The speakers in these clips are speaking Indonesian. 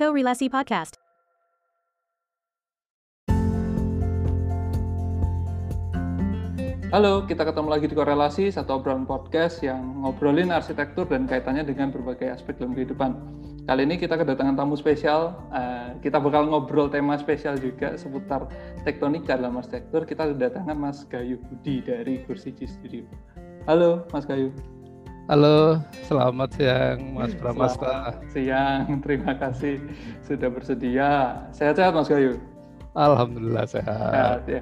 Korelasi Podcast. Halo, kita ketemu lagi di Korelasi, satu obrolan podcast yang ngobrolin arsitektur dan kaitannya dengan berbagai aspek dalam kehidupan. Kali ini kita kedatangan tamu spesial, uh, kita bakal ngobrol tema spesial juga seputar tektonika dalam arsitektur. Kita kedatangan Mas Gayu Budi dari Kursi Studio. Halo, Mas Gayu. Halo, selamat siang Mas Pramasta. Selamat siang, terima kasih sudah bersedia. Sehat-sehat Mas Gayu? Alhamdulillah sehat. sehat ya.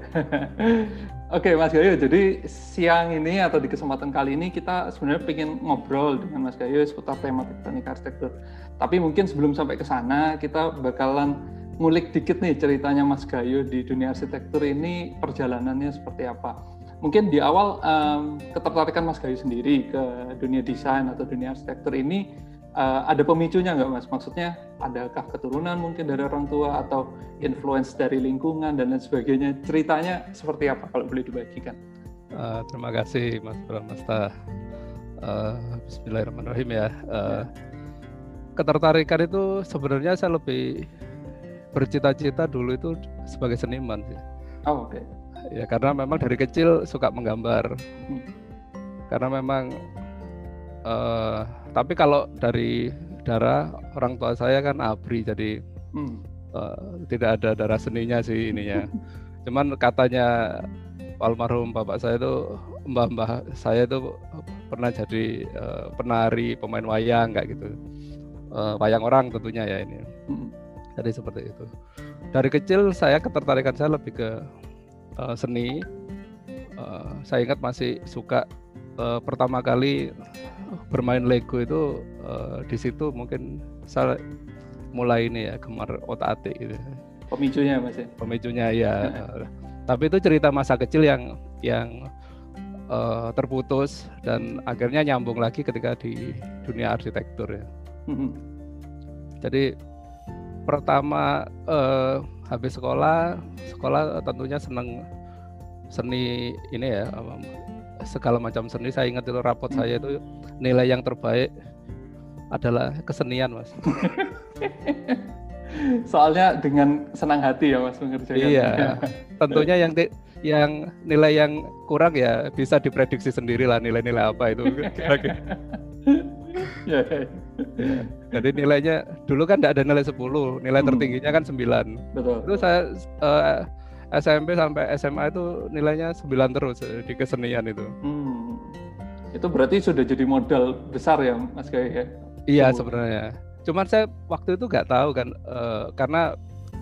Oke Mas Gayu, jadi siang ini atau di kesempatan kali ini kita sebenarnya ingin ngobrol dengan Mas Gayu seputar tema tektonik arsitektur. Tapi mungkin sebelum sampai ke sana kita bakalan ngulik dikit nih ceritanya Mas Gayu di dunia arsitektur ini perjalanannya seperti apa mungkin di awal um, ketertarikan Mas Gayu sendiri ke dunia desain atau dunia arsitektur ini uh, ada pemicunya nggak Mas? Maksudnya adakah keturunan mungkin dari orang tua atau influence dari lingkungan dan lain sebagainya? Ceritanya seperti apa kalau boleh dibagikan? Uh, terima kasih Mas Pramasta. Uh, Bismillahirrahmanirrahim ya. Uh, ketertarikan itu sebenarnya saya lebih bercita-cita dulu itu sebagai seniman sih. Oh, oke. Okay ya karena memang dari kecil suka menggambar. Karena memang uh, tapi kalau dari darah orang tua saya kan abri jadi hmm. uh, tidak ada darah seninya sih ininya. Cuman katanya almarhum bapak saya itu mbah-mbah saya itu pernah jadi uh, penari pemain wayang kayak gitu. Uh, wayang orang tentunya ya ini. Hmm. jadi seperti itu. Dari kecil saya ketertarikan saya lebih ke uh, seni. Uh, saya ingat masih suka uh, pertama kali bermain Lego itu uh, di situ mungkin saya mulai ini ya gemar otak atik gitu. Pemicunya mas ya? Pemicunya ya. Tapi itu cerita masa kecil yang yang uh, terputus dan akhirnya nyambung lagi ketika di dunia arsitektur ya. Mm-hmm. jadi pertama uh, habis sekolah sekolah tentunya senang seni ini ya segala macam seni saya ingat itu rapot hmm. saya itu nilai yang terbaik adalah kesenian mas soalnya dengan senang hati ya mas mengerjakan iya tentunya yang yang nilai yang kurang ya bisa diprediksi sendiri lah nilai-nilai apa itu. Jadi nilainya dulu kan tidak ada nilai 10, nilai hmm. tertingginya kan 9. Betul. Itu saya uh, eh, SMP sampai SMA itu nilainya 9 terus eh, di kesenian itu. Hmm. Itu berarti sudah jadi modal besar ya Mas Gaya ya? Iya sebenarnya. Cuman saya waktu itu nggak tahu kan uh, karena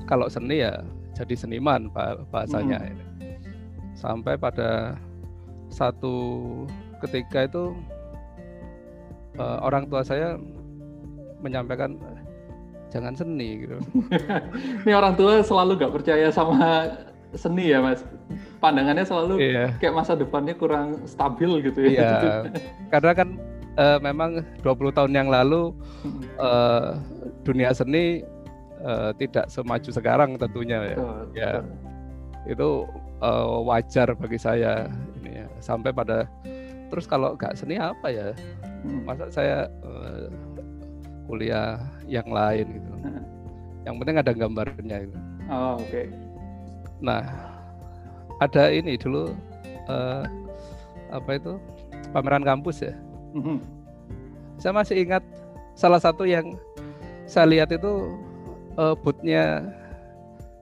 kalau seni ya jadi seniman bahasanya hmm. ini. Sampai pada satu ketika itu uh, orang tua saya menyampaikan jangan seni gitu. Ini orang tua selalu gak percaya sama seni ya mas. Pandangannya selalu iya. kayak masa depannya kurang stabil gitu ya. Iya. Karena kan uh, memang 20 tahun yang lalu uh, dunia seni uh, tidak semaju sekarang tentunya ya. Betul, ya. Betul. Itu uh, wajar bagi saya ini ya. Sampai pada terus kalau gak seni apa ya? Masa saya uh, kuliah yang lain gitu. yang penting ada gambarnya gitu. Oh, oke. Okay. Nah, ada ini dulu uh, apa itu? pameran kampus ya. Mm-hmm. Saya masih ingat salah satu yang saya lihat itu uh, bootnya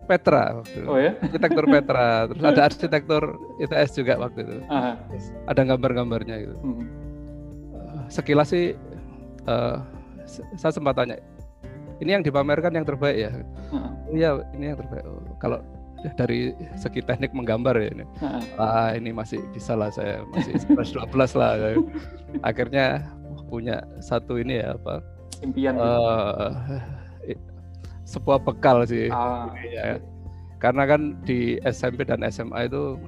Petra waktu itu. Oh ya? Arsitektur Petra. Terus ada arsitektur ITS juga waktu itu. Aha. Ada gambar-gambarnya gitu. Mm-hmm. Sekilas sih uh, saya sempat tanya ini yang dipamerkan yang terbaik ya iya hmm. ini yang terbaik oh, kalau dari segi teknik menggambar ya ini hmm. ah ini masih bisa lah saya masih 11 12 lah akhirnya punya satu ini ya apa impian uh, sebuah bekal sih ah. ya. karena kan di SMP dan SMA itu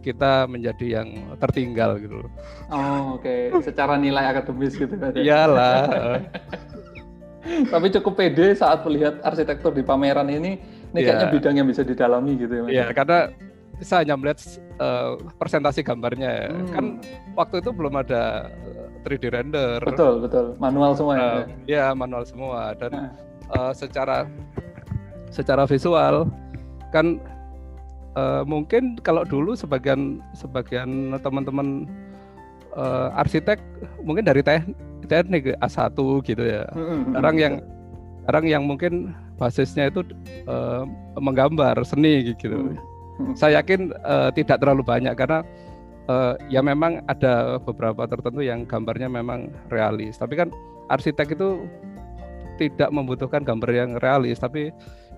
kita menjadi yang tertinggal gitu loh. Oh, oke. Okay. Secara nilai akademis gitu kan. Iyalah. Tapi cukup pede saat melihat arsitektur di pameran ini, ini kayaknya yeah. bidang yang bisa didalami gitu ya. Iya, yeah, karena saya hanya melihat uh, presentasi gambarnya ya. Hmm. Kan waktu itu belum ada 3D render. Betul, betul. Manual semua uh, ya. Iya, manual semua dan nah. uh, secara secara visual kan uh, mungkin kalau dulu sebagian sebagian teman-teman uh, arsitek mungkin dari teknik teknik A1 gitu ya. Sekarang yang sekarang yang mungkin basisnya itu uh, menggambar seni gitu. Saya yakin uh, tidak terlalu banyak karena uh, ya memang ada beberapa tertentu yang gambarnya memang realis. Tapi kan arsitek itu tidak membutuhkan gambar yang realis, tapi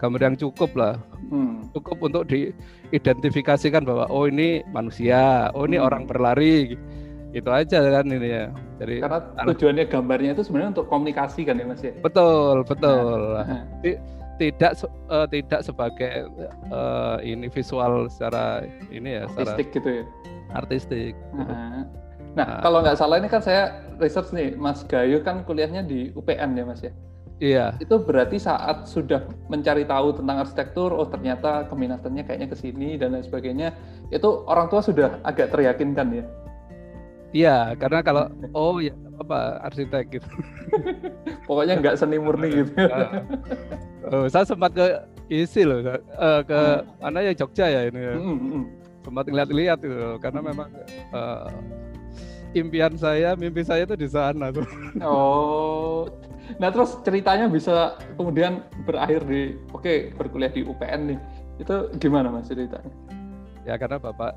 gambar yang cukup lah, hmm. cukup untuk diidentifikasikan bahwa oh ini manusia, oh ini hmm. orang berlari, itu aja kan ini ya. Jadi karena tujuannya gambarnya itu sebenarnya untuk komunikasi kan ya mas ya. Betul betul. Nah. Tidak uh, tidak sebagai uh, ini visual secara ini ya. Artistik secara, gitu ya. Artistik. Nah, nah kalau nggak salah ini kan saya research nih, Mas Gayu kan kuliahnya di UPN ya mas ya. Iya. Itu berarti saat sudah mencari tahu tentang arsitektur, oh ternyata keminatannya kayaknya ke sini dan lain sebagainya, itu orang tua sudah agak teryakinkan ya. Iya, karena kalau oh ya apa arsitek gitu. Pokoknya nggak seni murni gitu. Nah. oh, saya sempat ke isi loh, uh, ke hmm. mana ya Jogja ya ini. Ya. Hmm, hmm. Sempat lihat-lihat itu karena memang uh, impian saya, mimpi saya itu di sana tuh. Oh, Nah terus ceritanya bisa kemudian berakhir di oke okay, berkuliah di UPN nih. Itu gimana mas ceritanya? Ya karena bapak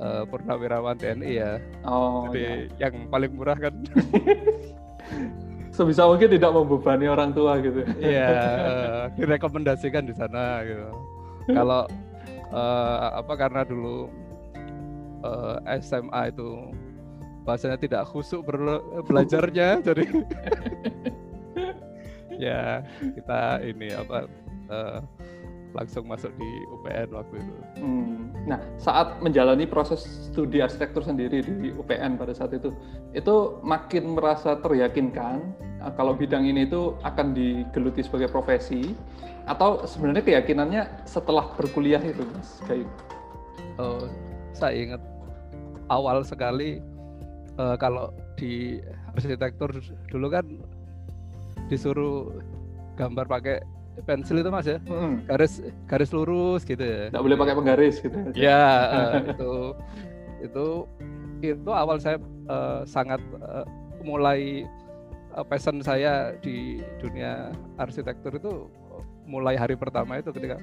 uh, purnawirawan TNI ya. Oh. Jadi ya. yang paling murah kan. Sebisa mungkin tidak membebani orang tua gitu. Iya, uh, direkomendasikan di sana gitu. Kalau uh, apa karena dulu uh, SMA itu bahasanya tidak khusuk belajarnya jadi ya kita ini apa uh, langsung masuk di UPN waktu itu. Hmm. Nah, saat menjalani proses studi arsitektur sendiri di UPN pada saat itu, itu makin merasa teryakinkan uh, kalau bidang ini itu akan digeluti sebagai profesi, atau sebenarnya keyakinannya setelah berkuliah itu, Mas Gayu? Oh, saya ingat awal sekali uh, kalau di arsitektur dulu kan disuruh gambar pakai pensil itu mas ya hmm. garis garis lurus gitu ya nggak boleh pakai penggaris gitu ya uh, itu itu itu awal saya uh, sangat uh, mulai uh, passion saya di dunia arsitektur itu mulai hari pertama itu ketika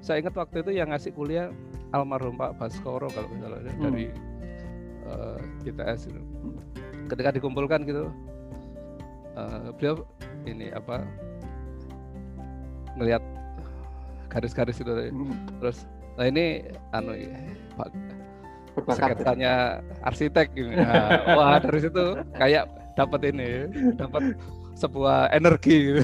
saya ingat waktu itu yang ngasih kuliah almarhum Pak Baskoro kalau misalnya hmm. dari uh, ITS itu ketika dikumpulkan gitu uh, beliau ini apa melihat garis-garis itu hmm. terus nah ini anu pak sketsanya arsitek gitu. Nah, wah dari situ kayak dapat ini dapat sebuah energi gitu.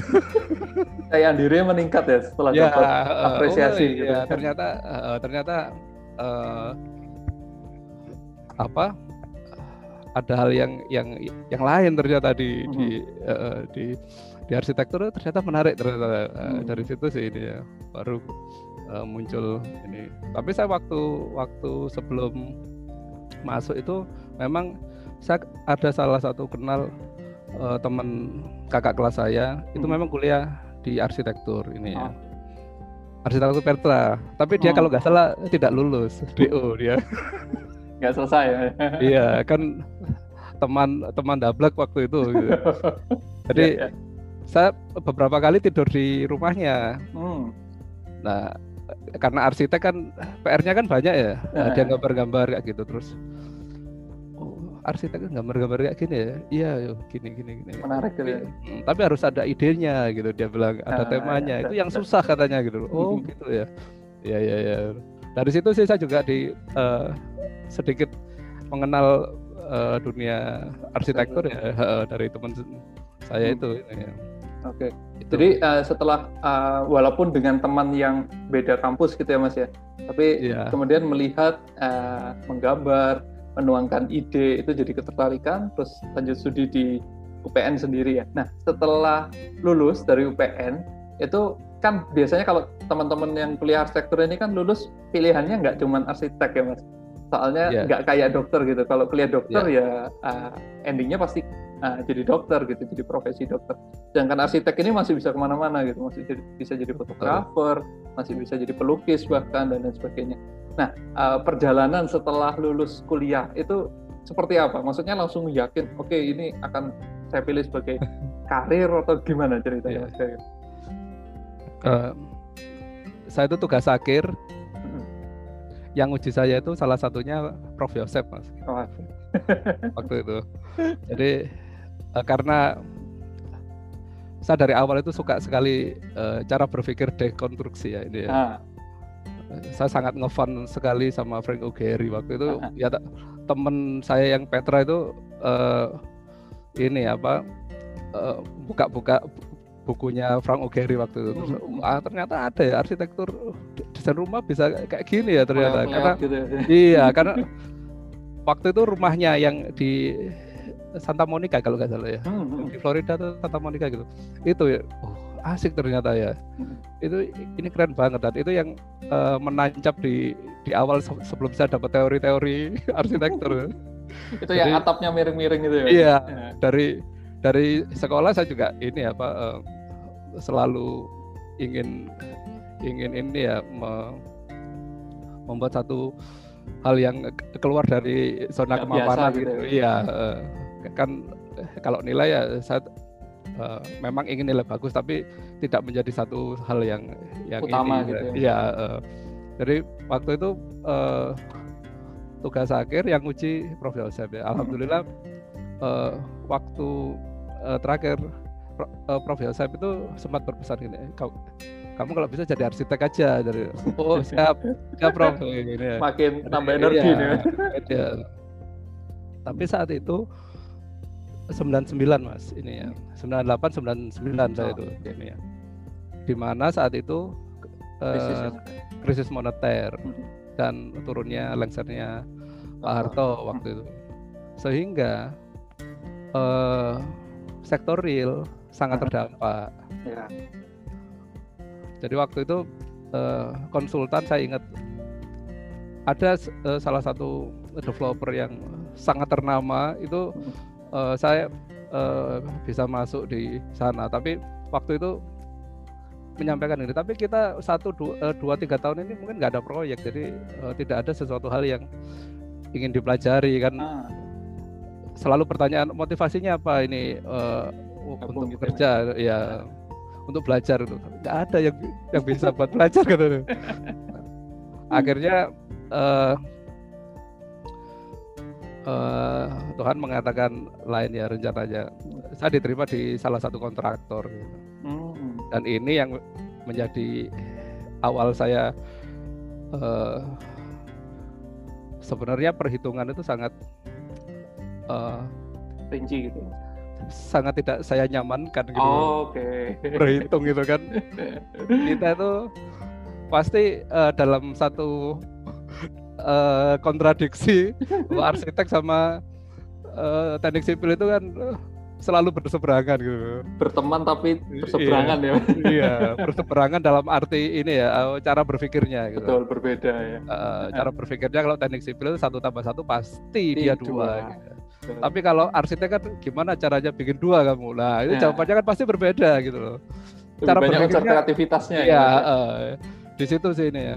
kayak dirinya meningkat ya setelah ya, dapat apresiasi oh, gitu. ya, ternyata uh, ternyata uh, apa ada hal yang yang yang lain ternyata di hmm. di uh, di di arsitektur ternyata menarik ternyata uh, dari situ sih ini ya baru uh, muncul ini tapi saya waktu waktu sebelum masuk itu memang saya ada salah satu kenal uh, teman kakak kelas saya hmm. itu memang kuliah di arsitektur ini ya oh. arsitektur Petra tapi dia oh. kalau nggak salah tidak lulus DO dia nggak selesai ya? Iya kan teman teman dablek waktu itu. Gitu. jadi yeah, yeah. saya beberapa kali tidur di rumahnya. Hmm. nah karena arsitek kan PR-nya kan banyak ya. Nah, dia gambar-gambar kayak gitu terus oh, arsitek kan gambar-gambar kayak gini ya? Iya yuk gini gini gini. Menarik gitu ya. Hmm, tapi harus ada idenya gitu dia bilang ada nah, temanya. ya, itu yang susah katanya gitu. Oh gitu ya. Ya ya ya dari situ sih saya juga di uh, sedikit mengenal uh, dunia arsitektur ya uh, dari teman saya hmm. itu. Ya. Oke. Okay. Jadi uh, setelah uh, walaupun dengan teman yang beda kampus gitu ya Mas ya, tapi yeah. kemudian melihat uh, menggambar, menuangkan ide itu jadi ketertarikan, terus lanjut studi di UPN sendiri ya. Nah setelah lulus dari UPN itu kan biasanya kalau teman-teman yang kuliah arsitektur ini kan lulus pilihannya nggak cuma arsitek ya Mas, soalnya iya. nggak yeah. kayak dokter gitu kalau kuliah dokter yeah. ya uh, endingnya pasti uh, jadi dokter gitu jadi profesi dokter sedangkan arsitek ini masih bisa ke mana-mana gitu masih jadi, bisa jadi fotografer masih bisa jadi pelukis bahkan dan lain sebagainya nah uh, perjalanan setelah lulus kuliah itu seperti apa maksudnya langsung yakin oke okay, ini akan saya pilih sebagai karir atau gimana ceritanya yeah. Uh, saya itu tugas akhir. Yang uji saya itu salah satunya Prof. Yosef mas. Oh. waktu itu. Jadi uh, karena saya dari awal itu suka sekali uh, cara berpikir dekonstruksi ya ini ya. Ah. saya sangat ngefun sekali sama Frank O'Gary. Waktu itu ah. ya temen saya yang Petra itu uh, ini apa buka-buka uh, bukunya Frank O'Gary waktu itu. Hmm. ah, ternyata ada ya arsitektur desain rumah bisa kayak gini ya ternyata. karena gitu ya. iya, karena waktu itu rumahnya yang di Santa Monica kalau nggak salah ya. Hmm, hmm. Di Florida tuh Santa Monica gitu. Itu ya, oh, asik ternyata ya. Hmm. Itu ini keren banget dan itu yang uh, menancap di di awal sebelum saya dapat teori-teori arsitektur. itu Jadi, yang atapnya miring-miring gitu ya. Iya, ya. dari dari sekolah saya juga ini apa uh, selalu ingin ingin ini ya me, membuat satu hal yang keluar dari zona kemapanan gitu. gitu. Iya, uh, kan kalau nilai ya saya uh, memang ingin nilai bagus tapi tidak menjadi satu hal yang yang utama ini, gitu. Ya. Iya, uh, jadi waktu itu uh, tugas akhir yang uji Prof Yosef ya. Alhamdulillah uh, waktu uh, terakhir uh, Prof. Yosef itu sempat berpesan gini, kau kamu kalau bisa jadi arsitek aja dari oh siap siap Prof. Ini ya. makin tambah energi ya, ya. tapi saat itu 99 mas ini ya. 98 99 saya itu oh, ini ya. Di mana saat itu krisis, uh, krisis moneter hmm. dan turunnya lengsernya Pak Harto waktu itu. Sehingga uh, sektor real sangat terdampak. Ya. Jadi waktu itu uh, konsultan saya ingat ada uh, salah satu developer yang sangat ternama itu uh, saya uh, bisa masuk di sana. Tapi waktu itu menyampaikan ini. Tapi kita satu dua, dua tiga tahun ini mungkin nggak ada proyek, jadi uh, tidak ada sesuatu hal yang ingin dipelajari kan. Ah. Selalu pertanyaan motivasinya apa ini uh, untuk gitu bekerja ya. ya untuk belajar itu nggak ada yang yang bisa buat belajar gitu akhirnya uh, uh, Tuhan mengatakan lain ya rencananya saya diterima di salah satu kontraktor gitu. hmm. dan ini yang menjadi awal saya uh, sebenarnya perhitungan itu sangat uh, rinci gitu sangat tidak saya nyamankan gitu. Oh, Oke. Okay. Berhitung gitu kan. Kita itu pasti uh, dalam satu uh, kontradiksi arsitek sama uh, teknik sipil itu kan uh, selalu berseberangan gitu. Berteman tapi berseberangan iya, ya. iya, berseberangan dalam arti ini ya, cara berpikirnya gitu. Betul, berbeda ya. Uh, cara berpikirnya kalau teknik sipil satu tambah satu pasti dia dua. dua. Gitu. Tapi kalau arsitek kan gimana caranya bikin dua kamu? Nah, itu ya. jawabannya kan pasti berbeda gitu loh. Lebih Cara banyak unsur kreativitasnya ya. uh, di situ sih ini ya.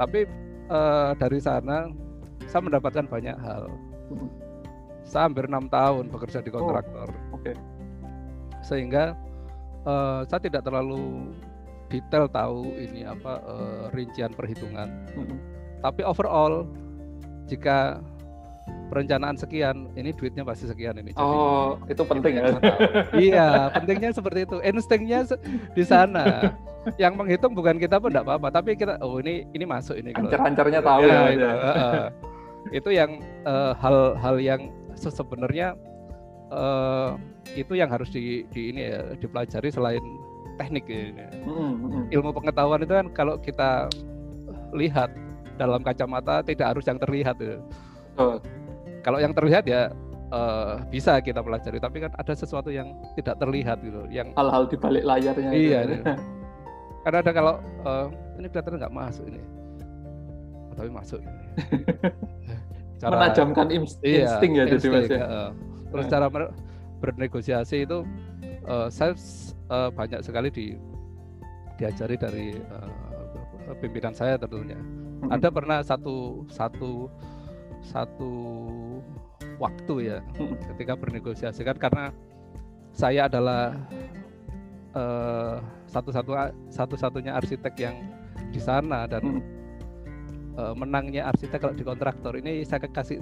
Tapi uh, dari sana saya mendapatkan banyak hal. Saya hampir enam tahun bekerja di kontraktor. Oh, Oke. Okay. Sehingga uh, saya tidak terlalu detail tahu ini apa uh, rincian perhitungan. -hmm. Tapi overall jika perencanaan sekian, ini duitnya pasti sekian ini. Jadi, oh, itu penting ya. iya, pentingnya seperti itu. Instingnya di sana. Yang menghitung bukan kita pun tidak apa-apa, tapi kita oh ini ini masuk ini. Ancar-ancarnya tahu ya. ya itu, uh, uh, itu yang eh, hal-hal uh, yang sebenarnya uh, itu yang harus di, di ini ya dipelajari selain teknik ini. Mm -hmm. Ilmu pengetahuan itu kan kalau kita lihat dalam kacamata tidak harus yang terlihat. Ya. Oh kalau yang terlihat ya uh, bisa kita pelajari tapi kan ada sesuatu yang tidak terlihat gitu yang hal-hal di balik layarnya iya itu. Ya. karena ada kalau uh, ini kelihatannya nggak masuk ini tapi masuk ini cara menajamkan insting, insting ya insting, jadi mas ya. Uh, terus cara bernegosiasi itu uh, saya uh, banyak sekali di diajari dari uh, pimpinan saya tentunya. Hmm. Ada pernah satu satu satu waktu ya hmm. ketika bernegosiasi kan karena saya adalah uh, satu-satu satu-satunya arsitek yang di sana dan hmm. uh, menangnya arsitek kalau di kontraktor ini saya kasih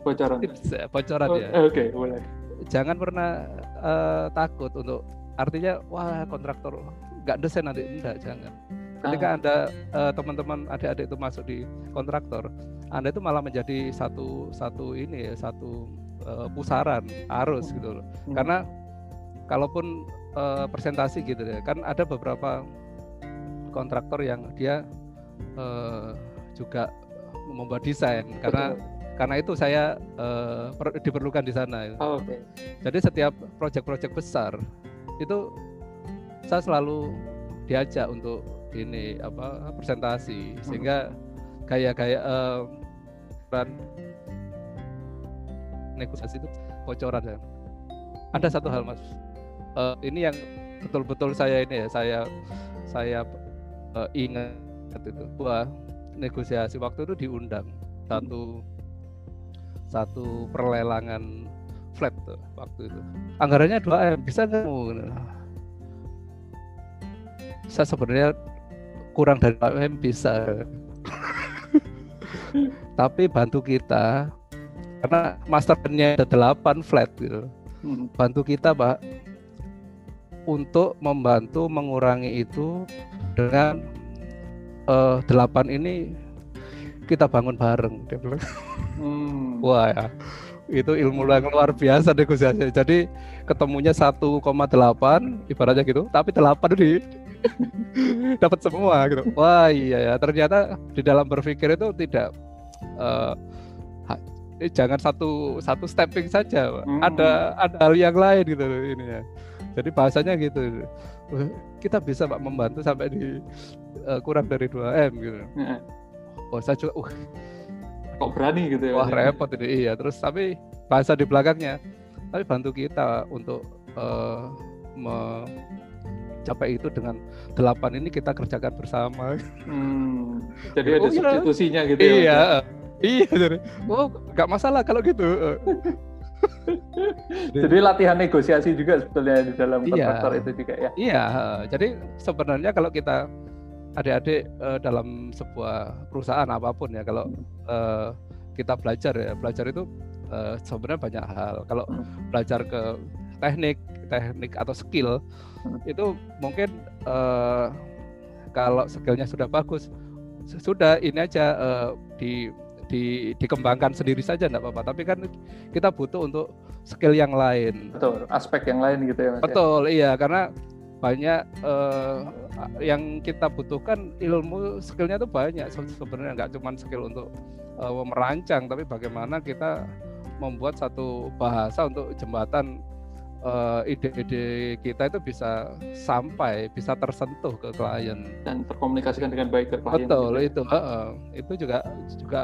bocoran tips bocoran oh, ya. Oke, okay, boleh. Jangan pernah uh, takut untuk artinya wah kontraktor nggak desain nanti enggak jangan. Ketika ah. anda uh, teman-teman adik-adik itu masuk di kontraktor, anda itu malah menjadi satu satu ini ya satu uh, pusaran arus gitu loh. Hmm. Karena kalaupun uh, presentasi gitu ya kan ada beberapa kontraktor yang dia uh, juga membuat desain karena karena itu saya uh, diperlukan di sana. Oh, okay. Jadi setiap proyek-proyek besar itu saya selalu diajak untuk ini apa presentasi hmm. Kayak kayak uh, negosiasi itu bocoran ya. Ada satu hal mas, uh, ini yang betul-betul saya ini ya saya saya uh, ingat itu bahwa negosiasi waktu itu diundang satu satu perlelangan flat tuh waktu itu. Anggarannya 2 m bisa nggak? Saya sebenarnya kurang dari 2 m bisa tapi bantu kita karena master plan-nya ada 8 flat gitu hmm. bantu kita pak untuk membantu mengurangi itu dengan uh, delapan ini kita bangun bareng. Hmm. Wah ya, itu ilmu yang luar biasa negosiasi. Jadi ketemunya 1,8 ibaratnya gitu, tapi 8 di dapat semua gitu. Wah iya ya, ternyata di dalam berpikir itu tidak uh, jangan satu satu stepping saja, hmm. ada ada hal yang lain gitu ini ya. Jadi bahasanya gitu. Kita bisa Pak membantu sampai di uh, kurang dari 2 M gitu. Hmm. Oh, saya juga uh kok berani gitu ya. Wah, repot ini. Iya, terus tapi bahasa di belakangnya tapi bantu kita untuk uh, mencapai itu dengan delapan ini kita kerjakan bersama. Hmm, jadi ada oh, substitusinya gitu iya. ya. Iya, jadi oh nggak masalah kalau gitu. jadi latihan negosiasi juga sebetulnya di dalam iya, itu juga ya. Iya, jadi sebenarnya kalau kita adik-adik uh, dalam sebuah perusahaan apa pun ya kalau uh, kita belajar ya belajar itu uh, sebenarnya banyak hal kalau belajar ke teknik teknik atau skill itu mungkin uh, kalau skillnya sudah bagus sudah ini aja uh, di di, dikembangkan sendiri saja enggak apa-apa. Tapi kan kita butuh untuk skill yang lain. Betul, aspek yang lain gitu ya Mas. Ya? Betul, ya? iya karena banyak uh, yang kita butuhkan ilmu skillnya itu banyak sebenarnya nggak cuma skill untuk uh, merancang tapi bagaimana kita membuat satu bahasa untuk jembatan ide ide-ide kita itu bisa sampai bisa tersentuh ke klien dan terkomunikasikan dengan baik ke klien betul gitu. itu uh, itu juga juga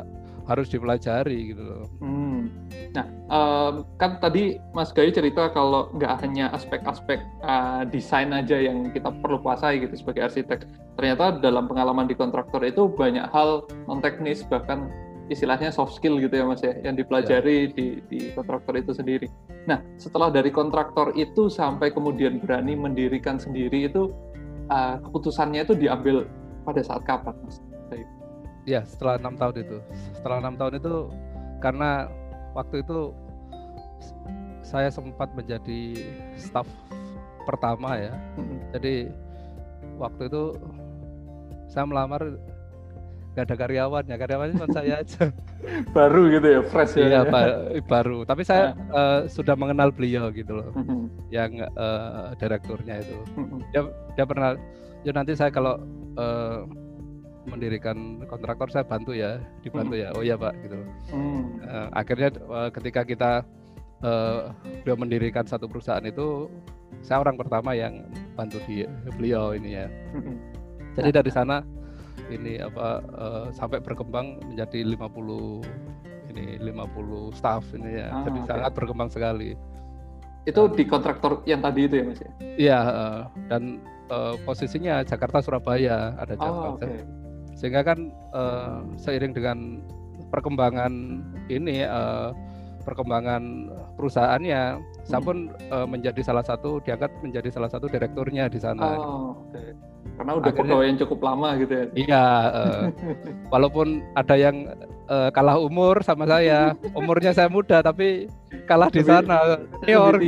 harus dipelajari gitu loh. Hmm. Nah, um, kan tadi Mas Gayu cerita kalau nggak hanya aspek-aspek uh, desain aja yang kita perlu kuasai gitu sebagai arsitek. Ternyata dalam pengalaman di kontraktor itu banyak hal non teknis bahkan istilahnya soft skill gitu ya Mas ya yang dipelajari ya. di di kontraktor itu sendiri. Nah, setelah dari kontraktor itu sampai kemudian berani mendirikan sendiri itu uh, keputusannya itu diambil pada saat kapan Mas? ya setelah enam tahun itu setelah enam tahun itu karena waktu itu saya sempat menjadi staff pertama ya jadi waktu itu saya melamar gak ada karyawan ya karyawannya cuma saya aja. Baru gitu ya fresh ya. Iya ba baru. Tapi saya uh, sudah mengenal beliau gitu loh yang uh, direkturnya itu. Dia dia pernah ya nanti saya kalau uh, mendirikan kontraktor saya bantu ya dibantu hmm. ya. Oh ya pak gitu hmm. uh, akhirnya uh, ketika kita uh, beliau mendirikan satu perusahaan itu saya orang pertama yang bantu dia beliau ini ya. Hmm. jadi dari sana ini apa uh, sampai berkembang menjadi 50 ini ini 50 staff ini ya. Ah, Jadi okay. sangat berkembang sekali. Itu di kontraktor yang tadi itu ya Mas ya? Iya, dan uh, posisinya Jakarta Surabaya ada Jakarta. Oh, okay. Sehingga kan uh, seiring dengan perkembangan ini uh, perkembangan perusahaannya, hmm. saya pun uh, menjadi salah satu diangkat menjadi salah satu direkturnya di sana. Oh, okay. Karena udah Akhirnya, yang cukup lama gitu ya. Iya, uh, walaupun ada yang uh, kalah umur sama saya, umurnya saya muda tapi kalah di sana senior.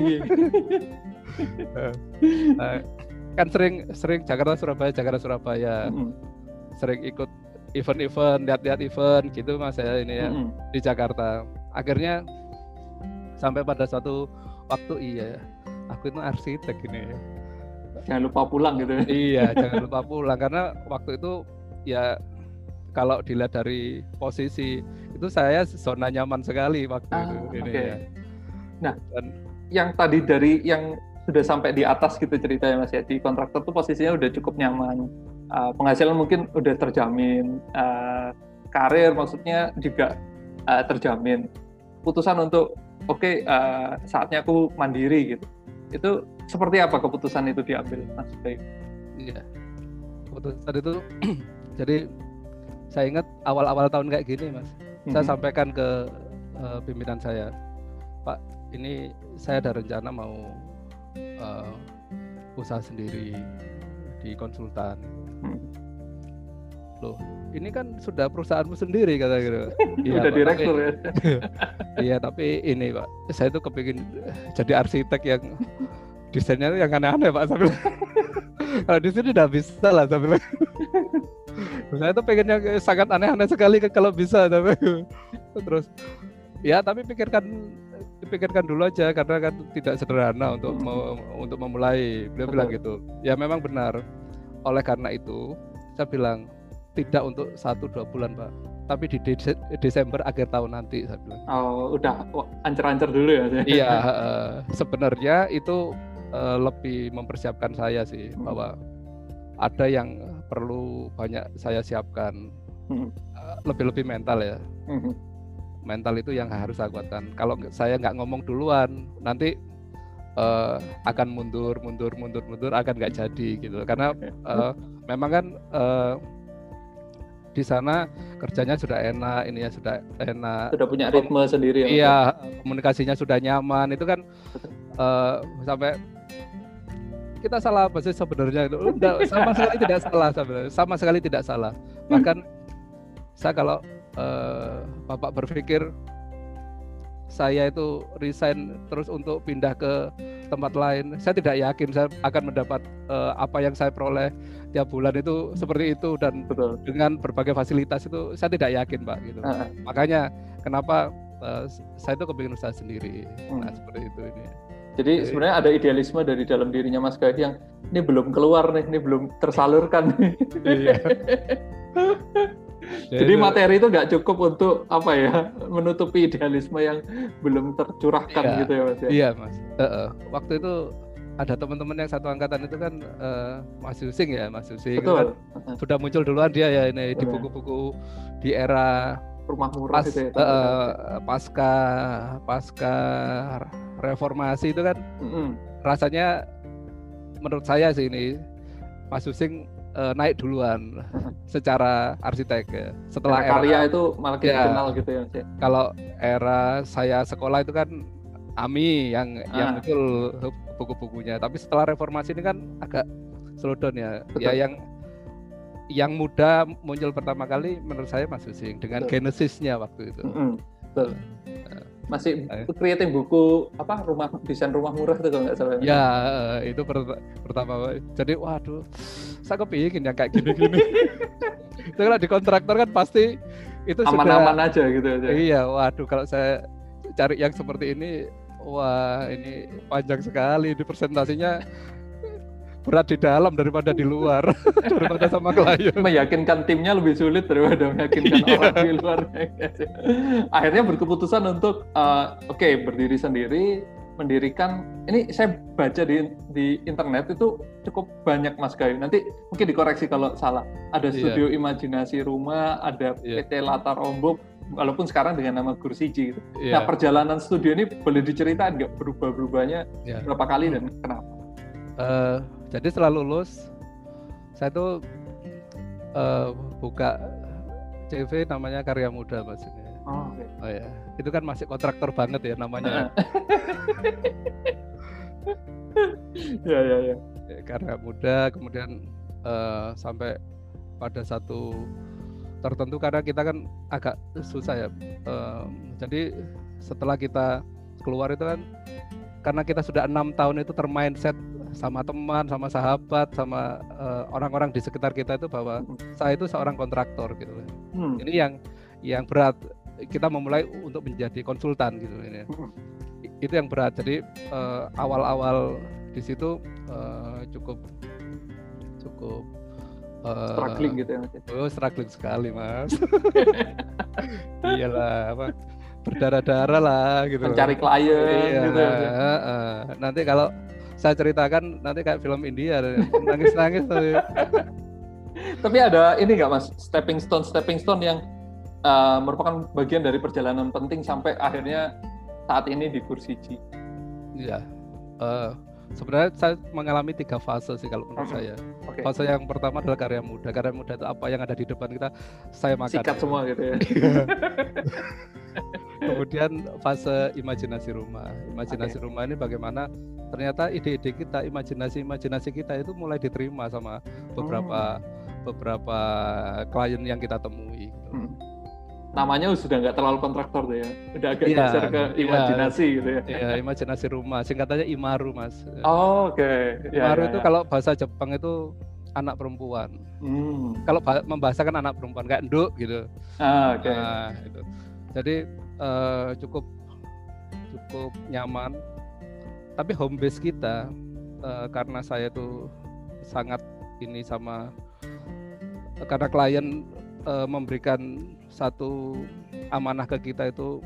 uh, kan sering sering Jakarta Surabaya Jakarta Surabaya, -hmm. sering ikut event-event lihat-lihat event gitu mas saya ini ya -hmm. di Jakarta. Akhirnya sampai pada suatu waktu iya. Aku itu arsitek ini jangan lupa pulang gitu. Ya. iya jangan lupa pulang. Karena waktu itu ya kalau dilihat dari posisi itu saya zona nyaman sekali waktu ah, itu ini okay. ya. Nah Dan, yang tadi dari yang sudah sampai di atas gitu ceritanya mas ya di kontraktor tuh posisinya udah cukup nyaman. Uh, penghasilan mungkin udah terjamin. Uh, karir maksudnya juga uh, terjamin. Putusan untuk oke okay, uh, eh, saatnya aku mandiri gitu itu seperti apa keputusan itu diambil mas Bayu? Iya keputusan itu jadi saya ingat awal-awal tahun kayak gini mas mm-hmm. saya sampaikan ke uh, pimpinan saya Pak ini saya ada rencana mau uh, usaha sendiri di konsultan mm. Loh ini kan sudah perusahaanmu sendiri kata gitu. Iya, Udah direktur ya. iya, tapi ini Pak, saya tuh kepingin jadi arsitek yang desainnya yang aneh-aneh Pak sambil kalau di sini udah bisa lah sambil saya tuh pengen yang sangat aneh-aneh sekali kalau bisa tapi terus ya tapi pikirkan pikirkan dulu aja karena kan tidak sederhana untuk untuk memulai beliau bilang gitu ya memang benar oleh karena itu saya bilang tidak untuk satu dua bulan pak. Tapi di Desember akhir tahun nanti saya bilang. Oh udah ancer-ancer dulu ya iya uh, sebenarnya itu uh, lebih mempersiapkan saya sih hmm. bahwa ada yang perlu banyak saya siapkan. Hmm. uh, lebih-lebih mental ya. Hmm. mental itu yang harus saya kuatkan. Kalau saya nggak ngomong duluan nanti uh, akan mundur mundur mundur mundur akan nggak jadi gitu. Karena uh, memang kan uh, di sana kerjanya sudah enak, ini ya sudah enak. Sudah punya ritme sendiri. Ya, iya, komunikasinya sudah nyaman. Itu kan uh, sampai kita salah apa sih sebenarnya itu? sama sekali tidak salah sebenarnya. Sama sekali tidak salah. Bahkan saya kalau uh, Bapak berpikir saya itu resign terus untuk pindah ke tempat lain, saya tidak yakin saya akan mendapat uh, apa yang saya peroleh tiap bulan itu seperti itu dan Betul. dengan berbagai fasilitas itu saya tidak yakin pak gitu uh -huh. makanya kenapa uh, saya itu kepingin usaha sendiri hmm. nah seperti itu ini jadi sebenarnya ada idealisme dari dalam dirinya Mas Gadi yang ini belum keluar nih, ini belum tersalurkan. Iya. Jadi materi itu nggak cukup untuk apa ya menutupi idealisme yang belum tercurahkan iya, gitu ya Mas ya. Iya Mas. Uh, uh. Waktu itu ada teman-teman yang satu angkatan itu kan uh, Mas Yusing ya Mas Yusing Betul. kan sudah muncul duluan dia ya ini di buku-buku di era rumah murah pas, itu ya, uh, pasca pasca reformasi itu kan mm -hmm. rasanya menurut saya sih ini Mas Yusing uh, naik duluan secara arsitek ya. Setelah era, karya itu malah ya, kenal gitu ya. Kalau era saya sekolah itu kan Ami yang ah. yang muncul buku-bukunya. Tapi setelah reformasi ini kan agak slow down ya. Betul. Ya yang yang muda muncul pertama kali menurut saya Mas Husing dengan Betul. genesisnya waktu itu. Mm -hmm. Betul. Nah, masih eh. creating buku apa rumah desain rumah murah itu kalau nggak salah. Ya itu per, pertama. Jadi waduh, saya kepingin yang kayak gini-gini. itu kalau di kontraktor kan pasti itu aman-aman aja gitu aja. Iya, waduh kalau saya cari yang seperti ini wah ini panjang sekali di presentasinya berat di dalam daripada di luar daripada sama klien meyakinkan timnya lebih sulit daripada meyakinkan iya. orang di luar akhirnya berkeputusan untuk uh, oke okay, berdiri sendiri mendirikan ini saya baca di di internet itu cukup banyak Mas Gayu nanti mungkin dikoreksi kalau salah ada iya. studio yeah. imajinasi rumah ada yeah. PT Latar Ombok walaupun sekarang dengan nama Gursiji gitu. Yeah. Nah perjalanan studio ini boleh diceritain nggak berubah-berubahnya yeah. berapa kali dan kenapa? Uh, jadi setelah lulus saya tuh uh, buka CV namanya Karya Muda mas ini. Oh, okay. oh ya, itu kan masih kontraktor banget ya namanya. ya ya ya. Karya Muda kemudian uh, sampai pada satu tertentu karena kita kan agak susah ya. Uh, jadi setelah kita keluar itu kan karena kita sudah enam tahun itu termindset sama teman, sama sahabat, sama uh, orang-orang di sekitar kita itu bahwa hmm. saya itu seorang kontraktor gitu. Hmm. Ini yang yang berat kita memulai untuk menjadi konsultan gitu ini. Hmm. Itu yang berat. Jadi uh, awal-awal di situ uh, cukup cukup uh, struggling gitu ya Mas. Ya? Oh, struggling sekali, Mas. Iyalah apa berdarah-darah lah gitu. Mencari klien iya, gitu. Uh, uh. Nanti kalau saya ceritakan nanti kayak film India nangis-nangis tapi tapi ada ini nggak mas stepping stone stepping stone yang uh, merupakan bagian dari perjalanan penting sampai akhirnya saat ini di kursi G. Iya. Uh, sebenarnya saya mengalami tiga fase sih kalau menurut saya. Okay. Fase yang pertama adalah karya muda. Karya muda itu apa yang ada di depan kita saya makan. Sikat semua gitu ya. Kemudian fase imajinasi rumah. Imajinasi okay. rumah ini bagaimana ternyata ide-ide kita, imajinasi-imajinasi kita itu mulai diterima sama beberapa hmm. beberapa klien yang kita temui. Gitu. Hmm. Namanya sudah nggak terlalu kontraktor tuh ya, udah agak ya, geser ke iya. imajinasi ya, gitu ya. Iya, imajinasi rumah, singkatannya Imaru mas. Oh, Oke. Okay. Ya, Imaru ya, itu ya. kalau bahasa Jepang itu anak perempuan. Hmm. Kalau membahasakan anak perempuan kayak nduk gitu. Ah, Oke. Okay. Nah, gitu. Jadi uh, cukup cukup nyaman tapi home base kita uh, karena saya tuh sangat ini sama karena klien uh, memberikan satu amanah ke kita itu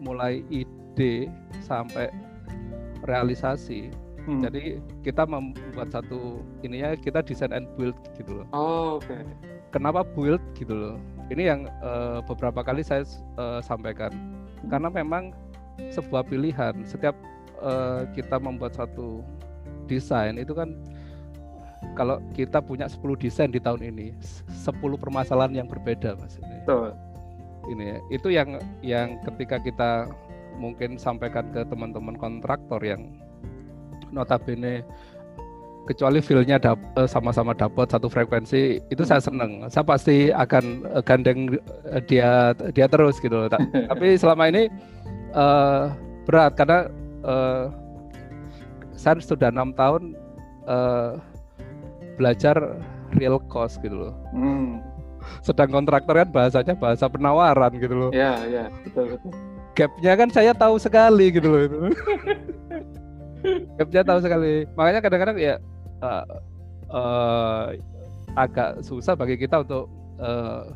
mulai ide sampai realisasi. Hmm. Jadi kita membuat satu ini ya kita desain and build gitu loh. Oh, oke. Okay. Kenapa build gitu loh? Ini yang uh, beberapa kali saya uh, sampaikan. Karena memang sebuah pilihan. Setiap uh, kita membuat satu desain itu kan kalau kita punya 10 desain di tahun ini 10 permasalahan yang berbeda mas ini Betul. ini ya itu yang yang ketika kita mungkin sampaikan ke teman-teman kontraktor yang notabene kecuali feelnya dap, eh, sama-sama dapat satu frekuensi itu saya seneng saya pasti akan eh, gandeng dia dia terus gitu tapi selama ini uh, berat karena uh, saya sudah enam tahun uh, belajar real cost gitu loh. Hmm. Sedang kontraktor kan bahasanya bahasa penawaran gitu loh. Iya, iya, betul betul. Gapnya kan saya tahu sekali gitu loh itu. Gapnya tahu sekali. Makanya kadang-kadang ya uh, uh, agak susah bagi kita untuk uh,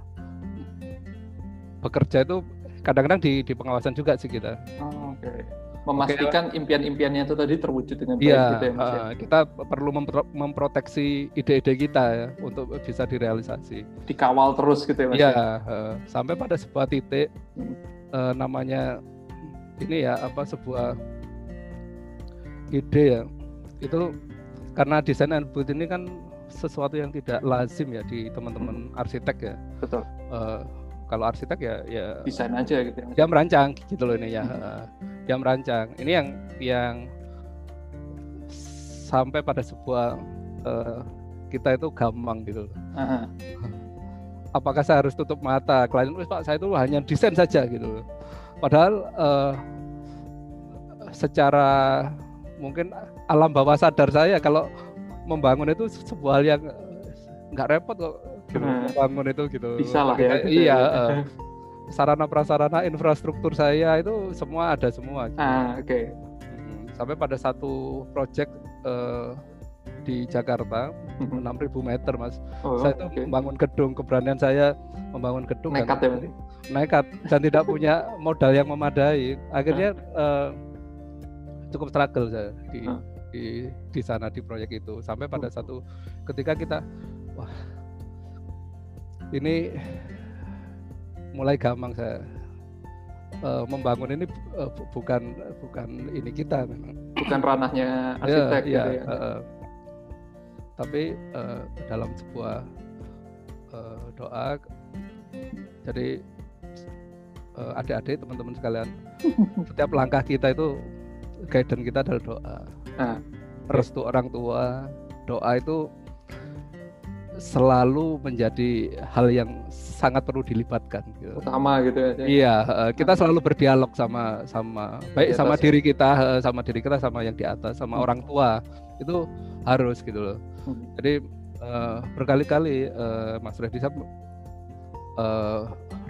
bekerja itu kadang-kadang di, di pengawasan juga sih kita. Oh, Oke. Okay memastikan okay. impian-impiannya itu tadi terwujud dengan baik ya, gitu ya Mas. Uh, kita perlu mempro memproteksi ide-ide kita ya untuk bisa direalisasi. Dikawal terus gitu ya Mas. Iya, uh, sampai pada sebuah titik hmm. uh, namanya ini ya apa sebuah ide ya. Itu karena desain and build ini kan sesuatu yang tidak lazim ya di teman-teman arsitek ya. Betul. Uh, kalau arsitek ya ya desain aja gitu ya. Dia merancang gitu loh ini ya. Hmm. Dia merancang. Ini yang yang sampai pada sebuah uh, kita itu gampang gitu. Uh-huh. Apakah saya harus tutup mata? Klien Pak, saya itu hanya desain saja gitu loh. Padahal uh, secara mungkin alam bawah sadar saya kalau membangun itu sebuah hal yang nggak repot kok gitu hmm. bangun itu gitu bisa lah ya gitu iya uh, sarana prasarana infrastruktur saya itu semua ada semua gitu. ah oke okay. sampai pada satu project uh, di Jakarta hmm. enam ribu meter mas oh, saya itu okay. membangun gedung keberanian saya membangun gedung nekat dan, ya nekat dan tidak punya modal yang memadai akhirnya uh, cukup struggle saya di uh. Di di sana di proyek itu sampai pada uh. satu ketika kita wah ini mulai gampang saya uh, membangun ini uh, bukan bukan ini kita memang bukan ranahnya iya, arsitek ya, gitu ya. Uh, tapi uh, dalam sebuah uh, doa jadi uh, adik-adik teman-teman sekalian setiap langkah kita itu guidance kita adalah doa nah. restu orang tua doa itu selalu menjadi hal yang sangat perlu dilibatkan gitu. utama gitu ya iya kita selalu berdialog sama sama baik sama ya. diri kita sama diri kita sama yang di atas sama hmm. orang tua itu harus gitu loh hmm. jadi uh, berkali-kali uh, Mas Reddy uh,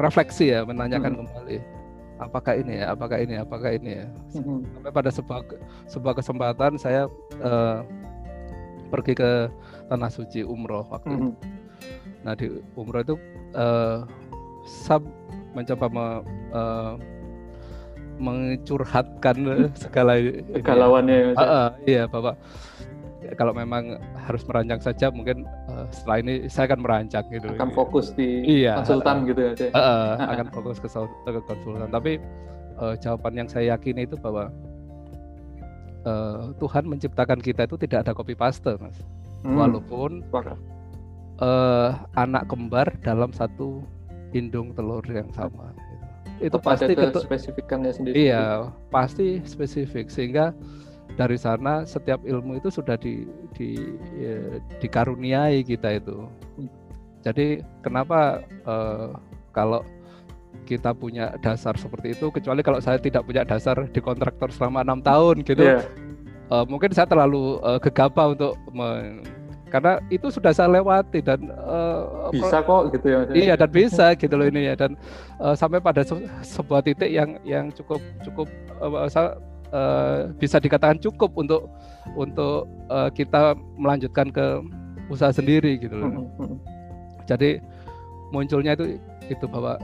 refleksi ya menanyakan hmm. kembali apakah ini ya? Apakah ini? Apakah ini ya? Sampai pada sebuah sebuah kesempatan saya uh, pergi ke tanah suci umroh waktu hmm. itu nah di umroh itu uh, saya mencoba me, uh, mencurhatkan segala kegalauannya ya, uh, uh, iya bapak kalau memang harus merancang saja mungkin uh, setelah ini saya akan merancang gitu. Akan fokus di iya, konsultan uh, gitu ya uh, uh, akan fokus ke, ke konsultan. Tapi uh, jawaban yang saya yakini itu bahwa uh, Tuhan menciptakan kita itu tidak ada copy paste mas. Hmm. walaupun uh, anak kembar dalam satu indung telur yang sama itu pasti spesifikannya sendiri. Iya pasti spesifik. Sehingga dari sana setiap ilmu itu sudah di, di ya, dikaruniai kita itu. Jadi kenapa uh, kalau kita punya dasar seperti itu, kecuali kalau saya tidak punya dasar di kontraktor selama enam tahun gitu, yeah. Iya. uh, mungkin saya terlalu uh, gegabah untuk men karena itu sudah saya lewati dan uh, bisa kok gitu ya iya dan bisa gitu loh ini ya dan uh, sampai pada se sebuah titik yang yang cukup cukup uh, saya uh, bisa dikatakan cukup untuk untuk uh, kita melanjutkan ke usaha sendiri gitu loh. Jadi munculnya itu itu bahwa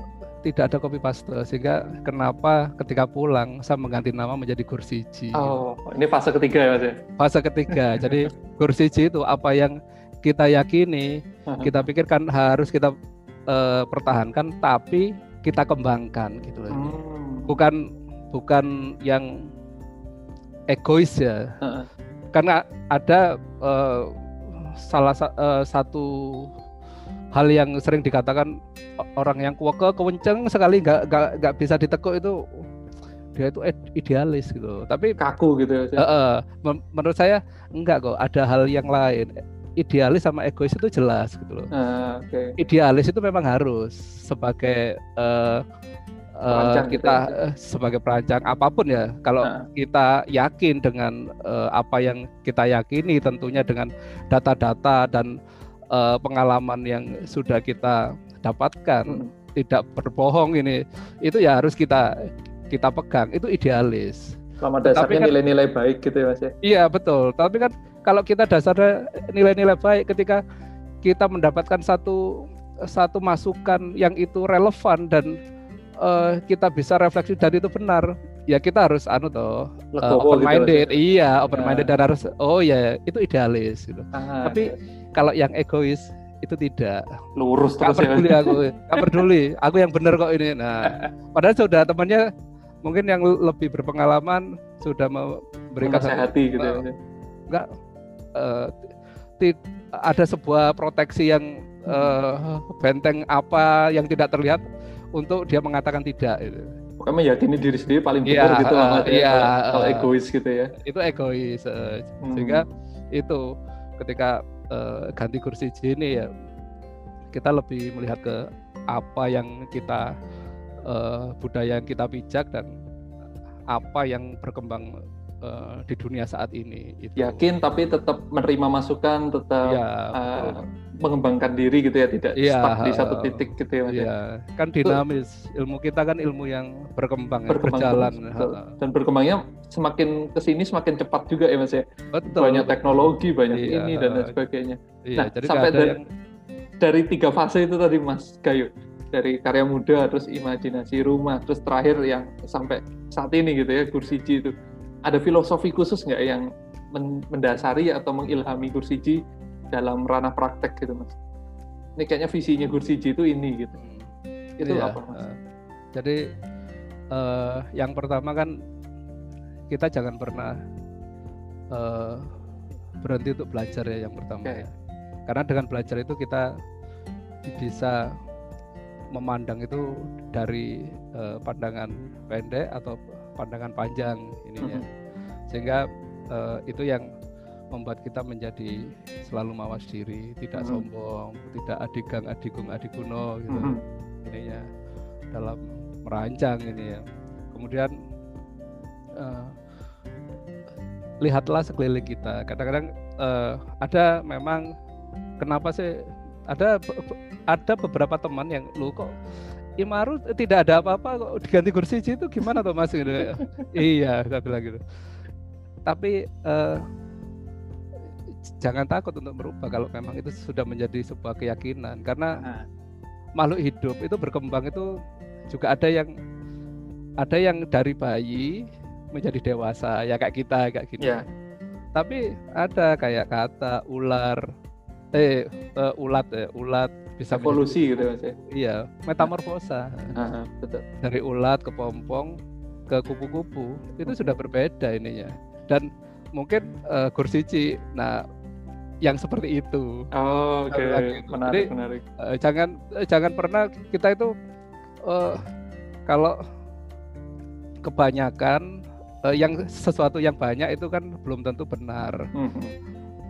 tidak ada copy paste sehingga kenapa ketika pulang saya mengganti nama menjadi Gursiji. Oh, ini fase ketiga ya Mas ya? Fase ketiga. jadi Gursiji itu apa yang kita yakini, kita pikirkan harus kita uh, pertahankan tapi kita kembangkan gitu loh. Hmm. Bukan bukan yang egois ya. Uh-uh. Karena ada uh, salah uh, satu hal yang sering dikatakan orang yang kuweke kewenceng sekali nggak nggak bisa ditekuk itu dia itu idealis gitu. Tapi kaku gitu ya. Uh, uh, menurut saya enggak kok. Ada hal yang lain. Idealis sama egois itu jelas gitu loh. Uh, okay. Idealis itu memang harus sebagai uh, uh, kita uh, sebagai perancang apa pun ya kalau nah. kita yakin dengan uh, apa yang kita yakini tentunya dengan data-data dan uh, pengalaman yang sudah kita dapatkan hmm. tidak berbohong ini itu ya harus kita kita pegang itu idealis selama dasarnya kan nilai-nilai kan, baik gitu ya mas ya iya betul tapi kan kalau kita dasarnya nilai-nilai baik ketika kita mendapatkan satu satu masukan yang itu relevan dan uh, kita bisa refleksi dan itu benar. Ya kita harus anu toh uh, open minded gitu, iya open minded ya. dan harus oh ya itu idealis gitu. Aha, tapi ya. kalau yang egois itu tidak. Lurus terus gak peduli ya. aku gak peduli. Aku yang benar kok ini. Nah padahal sudah temannya mungkin yang lebih berpengalaman sudah memberikan hati gitu uh, enggak uh, ada sebuah proteksi yang uh, benteng apa yang tidak terlihat untuk dia mengatakan tidak itu. Pokoknya meyakini diri sendiri paling iya, benar ya, gitu uh, ya, kalau uh, egois gitu ya. Itu egois uh, hmm. sehingga itu ketika uh, ganti kursi ini ya kita lebih melihat ke apa yang kita uh, budaya yang kita pijak dan apa yang berkembang uh, di dunia saat ini. Itu. Yakin tapi tetap menerima masukan, tetap ya, uh, mengembangkan diri gitu ya, tidak ya, stuck di satu titik gitu ya. Iya, kan dinamis. Ilmu kita kan ilmu yang berkembang, ya, berkembang ya, berjalan. Terus, Dan berkembangnya semakin ke sini semakin cepat juga ya mas ya. Betul. Banyak teknologi, banyak iya, ini dan lain sebagainya. Iya, nah, jadi sampai dari, yang... dari tiga fase itu tadi mas Gayu dari karya muda terus imajinasi rumah terus terakhir yang sampai saat ini gitu ya kursi itu ada filosofi khusus nggak yang mendasari atau mengilhami Gursiji dalam ranah praktek gitu mas? Ini kayaknya visinya Gursiji itu ini gitu. Itu iya. apa? Mas? Uh, jadi uh, yang pertama kan kita jangan pernah uh, berhenti untuk belajar ya yang pertama okay. ya. Karena dengan belajar itu kita bisa memandang itu dari uh, pandangan pendek atau pandangan panjang ininya. Mm -hmm. Sehingga uh, itu yang membuat kita menjadi selalu mawas diri, tidak mm -hmm. sombong, tidak adigang adigung adiguno gitu. Mm -hmm. Ini ya dalam merancang ini ya. Kemudian uh, lihatlah sekeliling kita. Kadang-kadang uh, ada memang kenapa sih ada ada beberapa teman yang lu kok Imaru tidak ada apa-apa kok diganti kursi itu gimana tuh Mas gitu. iya, saya bilang gitu. Tapi uh, jangan takut untuk merubah kalau memang itu sudah menjadi sebuah keyakinan karena nah. makhluk hidup itu berkembang itu juga ada yang ada yang dari bayi menjadi dewasa ya kayak kita kayak gitu. Yeah. Tapi ada kayak kata ular eh uh, ulat ya, ulat bisa evolusi gitu mas ya. Iya, metamorfosa. Uh, betul. Dari ulat ke pompong ke kupu-kupu itu sudah berbeda ininya. Dan mungkin uh, kursici nah yang seperti itu. Oh, oke. Okay. Menarik, Jadi, menarik. Uh, jangan uh, jangan pernah kita itu uh, kalau kebanyakan uh, yang sesuatu yang banyak itu kan belum tentu benar. Mm -hmm.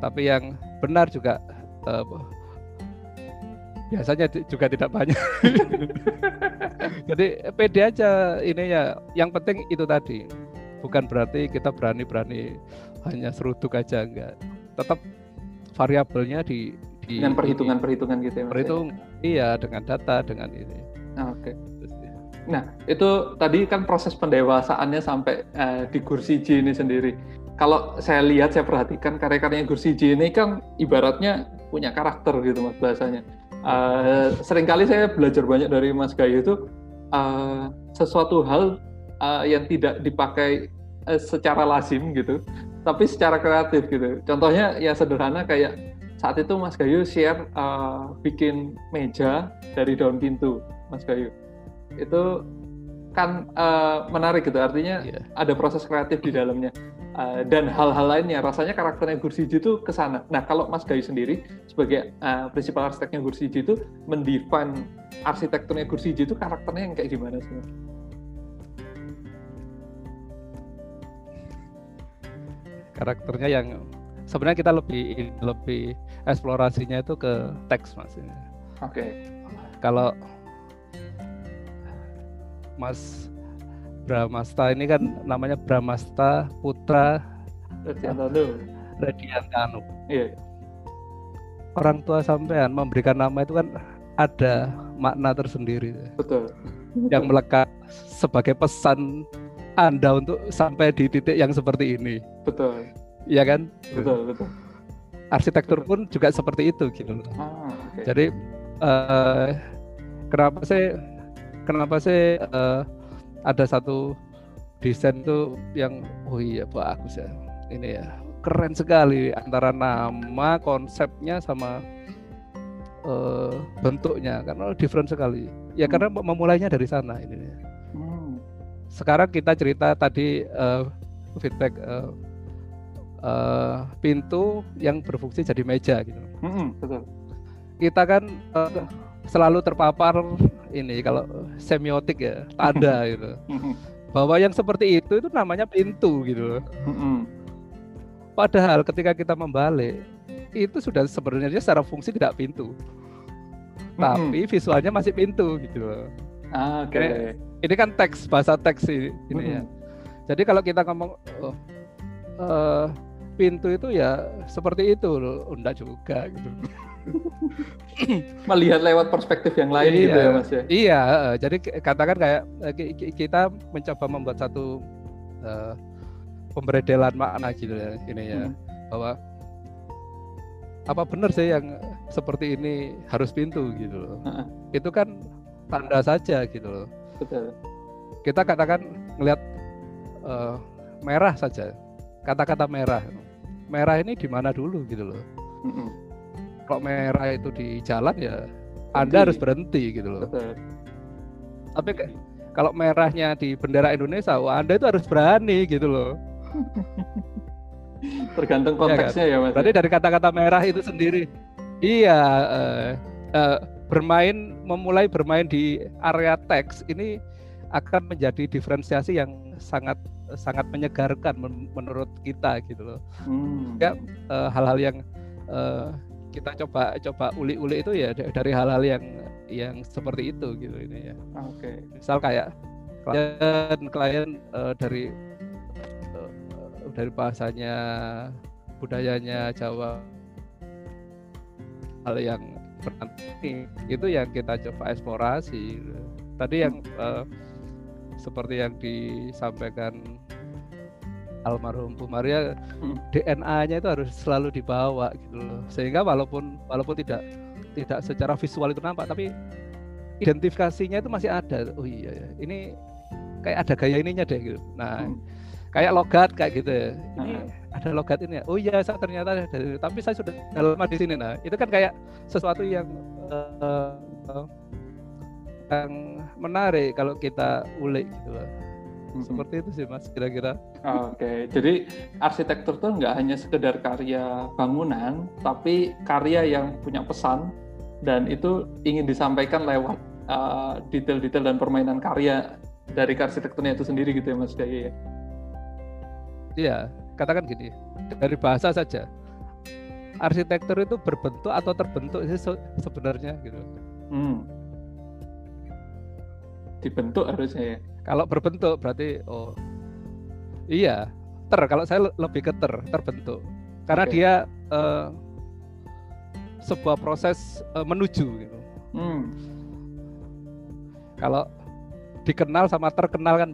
Tapi yang benar juga uh, biasanya juga tidak banyak. Jadi pede aja ini ya. Yang penting itu tadi. Bukan berarti kita berani-berani hanya seruduk aja enggak. Tetap variabelnya di, di dengan perhitungan-perhitungan gitu ya. ya? Perhitung iya dengan data dengan ini. Oke. Okay. Nah, itu tadi kan proses pendewasaannya sampai uh, di kursi J ini sendiri. Kalau saya lihat, saya perhatikan karya-karyanya kursi J ini kan ibaratnya punya karakter gitu mas bahasanya. Uh, sering kali saya belajar banyak dari Mas Gayu itu uh, sesuatu hal uh, yang tidak dipakai uh, secara lazim gitu, tapi secara kreatif gitu. Contohnya ya sederhana kayak saat itu Mas Gayu share uh, bikin meja dari daun pintu, Mas Gayu itu kan uh, menarik gitu artinya yeah. ada proses kreatif di dalamnya uh, dan hal-hal lainnya rasanya karakternya Gursiji itu ke sana. Nah kalau Mas Gayu sendiri sebagai uh, prinsipal arsiteknya Gursiji itu mendefine arsitekturnya Gursiji itu karakternya yang kayak gimana sih? Karakternya yang sebenarnya kita lebih lebih eksplorasinya itu ke teks mas. Oke. Okay. Kalau Mas Bramasta ini kan namanya Bramasta Putra Radiantanu. Radiantanu. Iya. Orang tua sampean memberikan nama itu kan ada makna tersendiri. Betul. Yang melekat sebagai pesan Anda untuk sampai di titik yang seperti ini. Betul. Iya kan? Betul, betul. Arsitektur pun juga seperti itu gitu Ah, okay. Jadi uh, kenapa saya kenapa sih uh, ada satu desain tuh yang oh iya bagus ya ini ya keren sekali antara nama konsepnya sama uh, bentuknya karena different sekali ya hmm. karena memulainya dari sana ini hmm. Sekarang kita cerita tadi uh, feedback uh, uh, pintu yang berfungsi jadi meja gitu. Hmm, betul. Kita kan uh, selalu terpapar ini kalau semiotik ya tanda gitu. Bahwa yang seperti itu itu namanya pintu gitu Padahal ketika kita membalik itu sudah sebenarnya secara fungsi tidak pintu, tapi visualnya masih pintu gitu loh. Ah, Oke. Okay. Ini, kan teks bahasa teks ini, ini ya. Jadi kalau kita ngomong oh, uh, pintu itu ya seperti itu loh, enggak juga gitu. melihat lewat perspektif yang lain iya, gitu ya mas ya iya jadi katakan kayak eh, kita mencoba membuat satu uh, pemberedelan makna gitu ya ini ya hmm. bahwa apa benar sih yang seperti ini harus pintu gitu loh uh -uh. itu kan tanda saja gitu loh betul kita katakan ngelihat uh, merah saja kata-kata merah merah ini di mana dulu gitu loh uh -uh kalau merah itu di jalan ya berhenti. Anda harus berhenti gitu loh. Betul. Tapi kalau merahnya di bendera Indonesia, wah Anda itu harus berani gitu loh. Tergantung konteksnya ya, kan? ya Mas. Berarti dari kata-kata merah itu sendiri. Iya, uh, uh, bermain memulai bermain di area teks ini akan menjadi diferensiasi yang sangat sangat menyegarkan men menurut kita gitu loh. Hmm. Ya hal-hal uh, yang uh, kita coba coba uli-uli itu ya dari hal-hal yang yang seperti itu gitu ini ya. Oke. Okay. Misal kayak klien klien uh, dari uh, dari bahasanya budayanya Jawa hal yang berarti itu yang kita coba eksplorasi. Tadi yang uh, seperti yang disampaikan almarhum Bu Maria hmm. DNA-nya itu harus selalu dibawa gitu loh. Sehingga walaupun walaupun tidak tidak secara visual itu nampak tapi identifikasinya itu masih ada. Oh iya ya. Ini kayak ada gaya ininya deh gitu. Nah, hmm. Kayak logat kayak gitu. Ya. Ini ada logat ini ya. Oh iya, saya ternyata ada. Tapi saya sudah lama di sini. Nah, itu kan kayak sesuatu yang uh, uh, yang menarik kalau kita ulik gitu loh. Hmm. Seperti itu sih Mas kira-kira. Oke, okay. jadi arsitektur tuh nggak hanya sekedar karya bangunan, tapi karya yang punya pesan dan itu ingin disampaikan lewat uh, detail-detail dan permainan karya dari arsitekturnya itu sendiri gitu ya Mas Gaya. Iya, katakan gini, dari bahasa saja. Arsitektur itu berbentuk atau terbentuk sih sebenarnya gitu. Hmm. Dibentuk harusnya ya. Kalau berbentuk berarti oh iya, ter kalau saya lebih ke ter, terbentuk. Karena okay. dia uh, sebuah proses uh, menuju gitu. Hmm. Kalau dikenal sama terkenal kan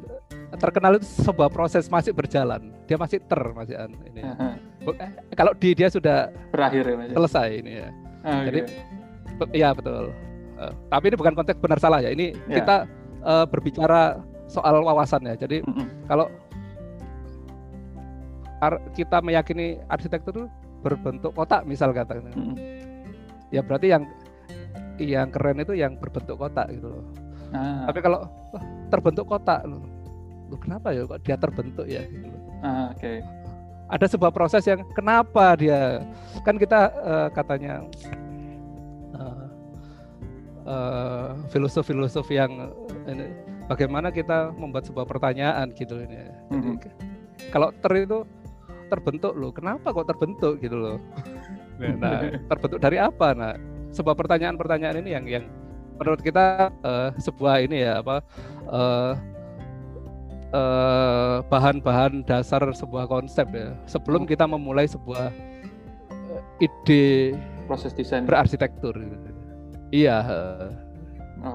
terkenal itu sebuah proses masih berjalan. Dia masih ter masih an ini. Uh kalau di dia sudah berakhir ya mas selesai ini ya. Uh, jadi okay. ya betul. Uh, tapi ini bukan konteks benar salah ya. Ini yeah. kita uh, berbicara soal wawasan ya. Jadi mm -hmm. kalau kita meyakini arsitektur berbentuk kotak misal katakan. Mm -hmm. ya berarti yang yang keren itu yang berbentuk kotak gitu loh. Ah. Tapi kalau terbentuk kotak, loh, kenapa ya kok dia terbentuk ya? Gitu. Ah, Oke. Okay. Ada sebuah proses yang kenapa dia kan kita uh, katanya uh, uh, filosof-filosof yang ini, bagaimana kita membuat sebuah pertanyaan gitu ini. Jadi mm -hmm. kalau ter itu terbentuk loh, kenapa kok terbentuk gitu loh? Nah, terbentuk dari apa? Nah, sebuah pertanyaan-pertanyaan ini yang yang menurut kita uh, sebuah ini ya apa uh, uh, bahan-bahan dasar sebuah konsep ya. Sebelum kita memulai sebuah uh, ide proses desain. berarsitektur. Iya uh.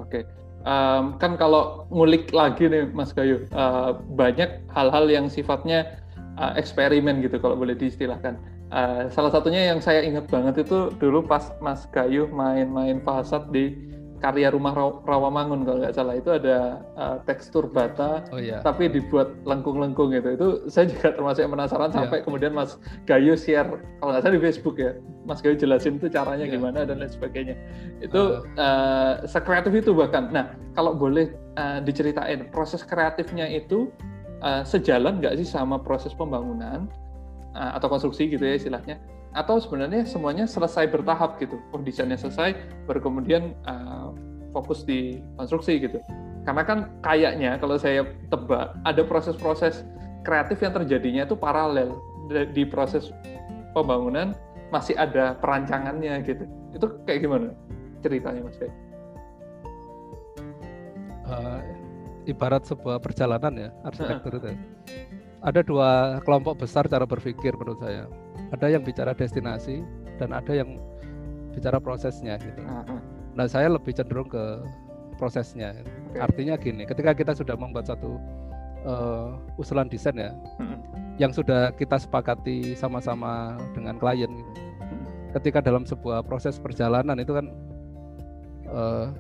oke. Okay. um, kan kalau ngulik lagi nih Mas Gayu uh, banyak hal-hal yang sifatnya uh, eksperimen gitu kalau boleh diistilahkan. Uh, salah satunya yang saya ingat banget itu dulu pas Mas Gayu main-main fasad di karya rumah Rawamangun kalau nggak salah itu ada uh, tekstur bata oh, iya. tapi dibuat lengkung-lengkung gitu itu saya juga termasuk yang penasaran sampai yeah. kemudian Mas Gayu share kalau nggak salah di Facebook ya Mas Gayu jelasin itu caranya yeah. gimana dan lain sebagainya itu uh. Uh, sekreatif itu bahkan nah kalau boleh uh, diceritain proses kreatifnya itu uh, sejalan nggak sih sama proses pembangunan uh, atau konstruksi gitu ya istilahnya atau sebenarnya semuanya selesai bertahap gitu. Oh desainnya selesai baru kemudian uh, fokus di konstruksi gitu. Karena kan kayaknya kalau saya tebak ada proses-proses kreatif yang terjadinya itu paralel. Di proses pembangunan masih ada perancangannya gitu. Itu kayak gimana ceritanya mas Kay? Uh, ibarat sebuah perjalanan ya arsitektur itu ada dua kelompok besar cara berpikir menurut saya ada yang bicara destinasi dan ada yang bicara prosesnya gitu. Nah saya lebih cenderung ke prosesnya. Okay. Artinya gini, ketika kita sudah membuat satu uh, usulan desain ya, hmm. yang sudah kita sepakati sama-sama dengan klien, gitu. Hmm. ketika dalam sebuah proses perjalanan itu kan, uh,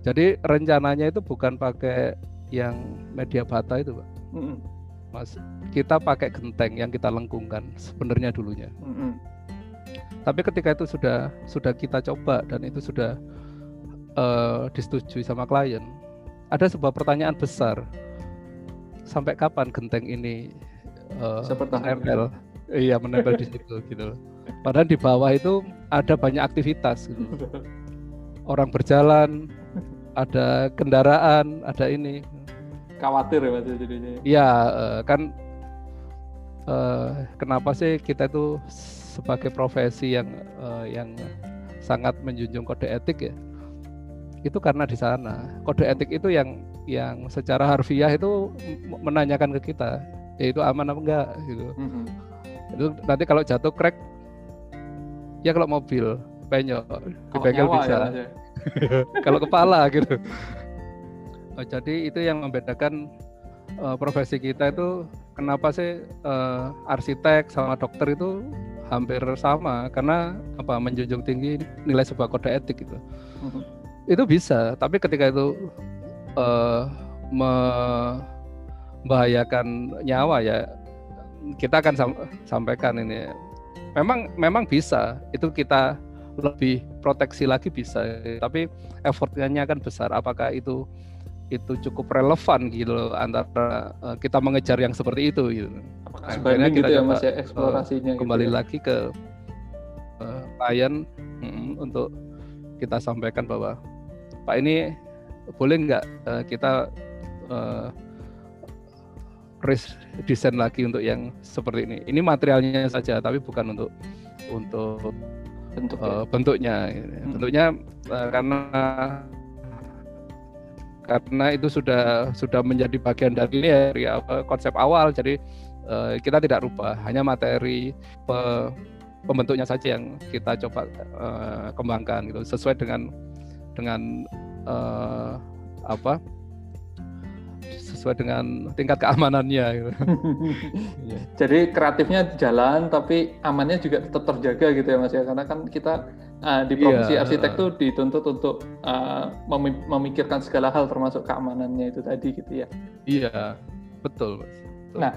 jadi rencananya itu bukan pakai yang media bata itu, pak. Hmm mas kita pakai genteng yang kita lengkungkan sebenarnya dulunya. Mm -hmm. tapi ketika itu sudah sudah kita coba dan itu sudah uh, disetujui sama klien ada sebuah pertanyaan besar. Sampai kapan genteng ini uh, menempel? Iya menempel di situ gitu. Padahal di bawah itu ada banyak aktivitas gitu. orang berjalan ada kendaraan ada ini khawatir ya mas jadinya. Iya uh, kan uh, kenapa sih kita itu sebagai profesi yang uh, yang sangat menjunjung kode etik ya? Itu karena di sana. Kode etik itu yang yang secara harfiah itu menanyakan ke kita yaitu aman apa enggak? Gitu. Mm-hmm. itu nanti kalau jatuh crack ya kalau mobil penyok bisa. ya, kalau kepala gitu oh, jadi itu yang membedakan uh, profesi kita itu kenapa sih uh, arsitek sama dokter itu hampir sama. Karena apa menjunjung tinggi nilai sebuah kode etik gitu. Mm-hmm itu bisa tapi ketika itu uh, membahayakan nyawa ya kita akan sam sampaikan ini. Memang memang bisa. Itu kita lebih proteksi lagi bisa tapi effortnya akan besar. Apakah itu itu cukup relevan gitu antara uh, kita mengejar yang seperti itu gitu. Apakah nah, kita gitu ya Mas ya eksplorasinya uh, kembali gitu ya? lagi ke uh, klien mm, untuk kita sampaikan bahwa Pak ini boleh nggak uh, kita uh, desain lagi untuk yang seperti ini. Ini materialnya saja, tapi bukan untuk untuk Bentuk, uh, bentuknya. Hmm. Bentuknya uh, karena karena itu sudah sudah menjadi bagian dari ini ya apa, konsep awal. Jadi uh, kita tidak rubah, hanya materi pe, pembentuknya saja yang kita coba uh, kembangkan gitu sesuai dengan dengan uh, apa sesuai dengan tingkat keamanannya. Gitu. Iya. Jadi kreatifnya jalan, tapi amannya juga tetap terjaga gitu ya mas ya, karena kan kita uh, di profesi yeah. arsitek tuh dituntut untuk uh, memikirkan segala hal termasuk keamanannya itu tadi gitu ya. Iya, betul mas. Betul. Nah,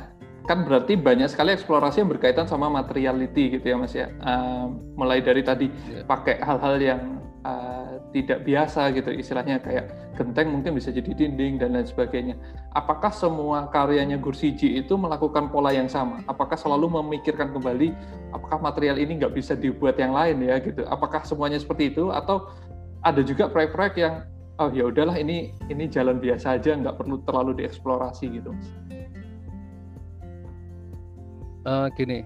kan berarti banyak sekali eksplorasi yang berkaitan sama materiality gitu ya mas ya. Uh, mulai dari tadi yeah. pakai hal-hal yang uh, tidak biasa gitu istilahnya kayak genteng mungkin bisa jadi dinding dan lain sebagainya. Apakah semua karyanya Gursiji itu melakukan pola yang sama? Apakah selalu memikirkan kembali apakah material ini nggak bisa dibuat yang lain ya gitu? Apakah semuanya seperti itu atau ada juga proyek-proyek yang oh ya udahlah ini ini jalan biasa aja nggak perlu terlalu dieksplorasi gitu? Uh, gini,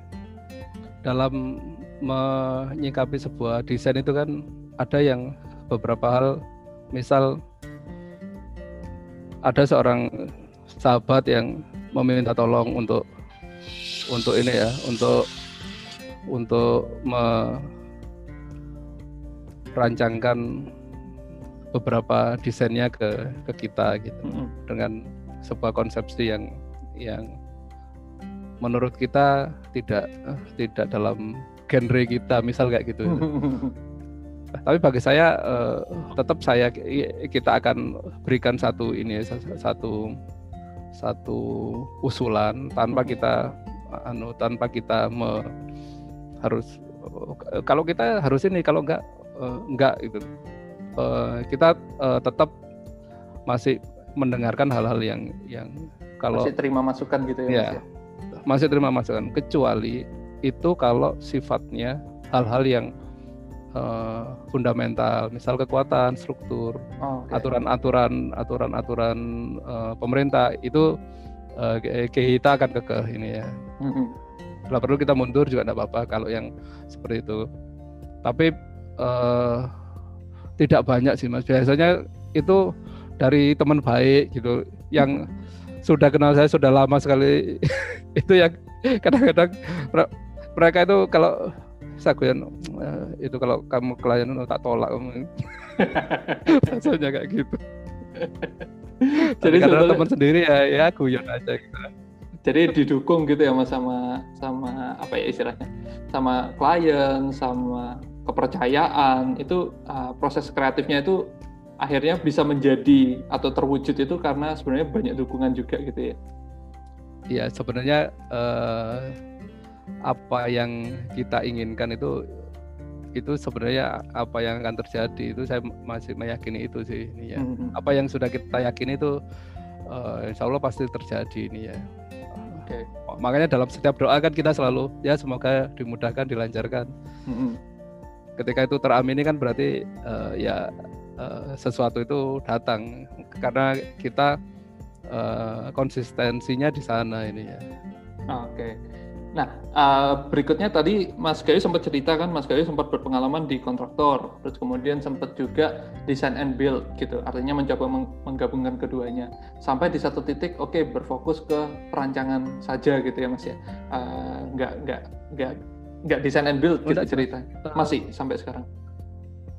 dalam menyikapi sebuah desain itu kan ada yang beberapa hal. Misal ada seorang sahabat yang meminta tolong untuk untuk ini ya untuk untuk merancangkan beberapa desainnya ke ke kita gitu. Mm -hmm. dengan sebuah konsepsi yang yang menurut kita tidak tidak dalam genre kita misal kayak gitu tapi bagi saya uh, tetap saya kita akan berikan satu ini satu satu usulan tanpa kita anu tanpa kita me, harus kalau kita harus ini kalau enggak uh, enggak itu uh, kita uh, tetap masih mendengarkan hal-hal yang yang kalau masih terima masukan gitu ya, ya, ya? Masih terima masukan. Kecuali itu kalau sifatnya hal-hal yang uh, fundamental, misal kekuatan, struktur, oh, aturan-aturan, aturan-aturan uh, pemerintah itu uh, kita akan kekeh ini ya. Mm-hmm. Kalau perlu kita mundur juga tidak apa-apa kalau yang seperti itu. Tapi uh, tidak banyak sih mas. Biasanya itu dari teman baik gitu yang sudah kenal saya sudah lama sekali itu yang kadang-kadang mereka itu kalau Saguyan uh, itu kalau kamu klien tak tolak rasanya kayak gitu. Jadi karena teman sendiri ya ya guyon aja gitu. Jadi didukung gitu ya mas sama sama apa ya istilahnya? Sama klien sama kepercayaan. Itu uh, proses kreatifnya itu akhirnya bisa menjadi atau terwujud itu karena sebenarnya banyak dukungan juga gitu ya. Iya sebenarnya uh, apa yang kita inginkan itu itu sebenarnya apa yang akan terjadi itu saya masih meyakini itu sih ini ya. Mm-hmm. Apa yang sudah kita yakini itu uh, insya Allah pasti terjadi ini ya. Oke. Okay. Makanya dalam setiap doa kan kita selalu ya semoga dimudahkan, dilancarkan. Mm-hmm. Ketika itu teramini kan berarti uh, ya uh, sesuatu itu datang karena kita uh, konsistensinya di sana ini ya. Oke. Okay. Nah, uh, berikutnya tadi Mas Gayu sempat cerita kan, Mas Gayu sempat berpengalaman di kontraktor, terus kemudian sempat juga design and build gitu, artinya mencoba menggabungkan keduanya. Sampai di satu titik, oke okay, berfokus ke perancangan saja gitu ya Mas ya, uh, nggak nggak nggak nggak design and build gitu cerita, masih sampai sekarang.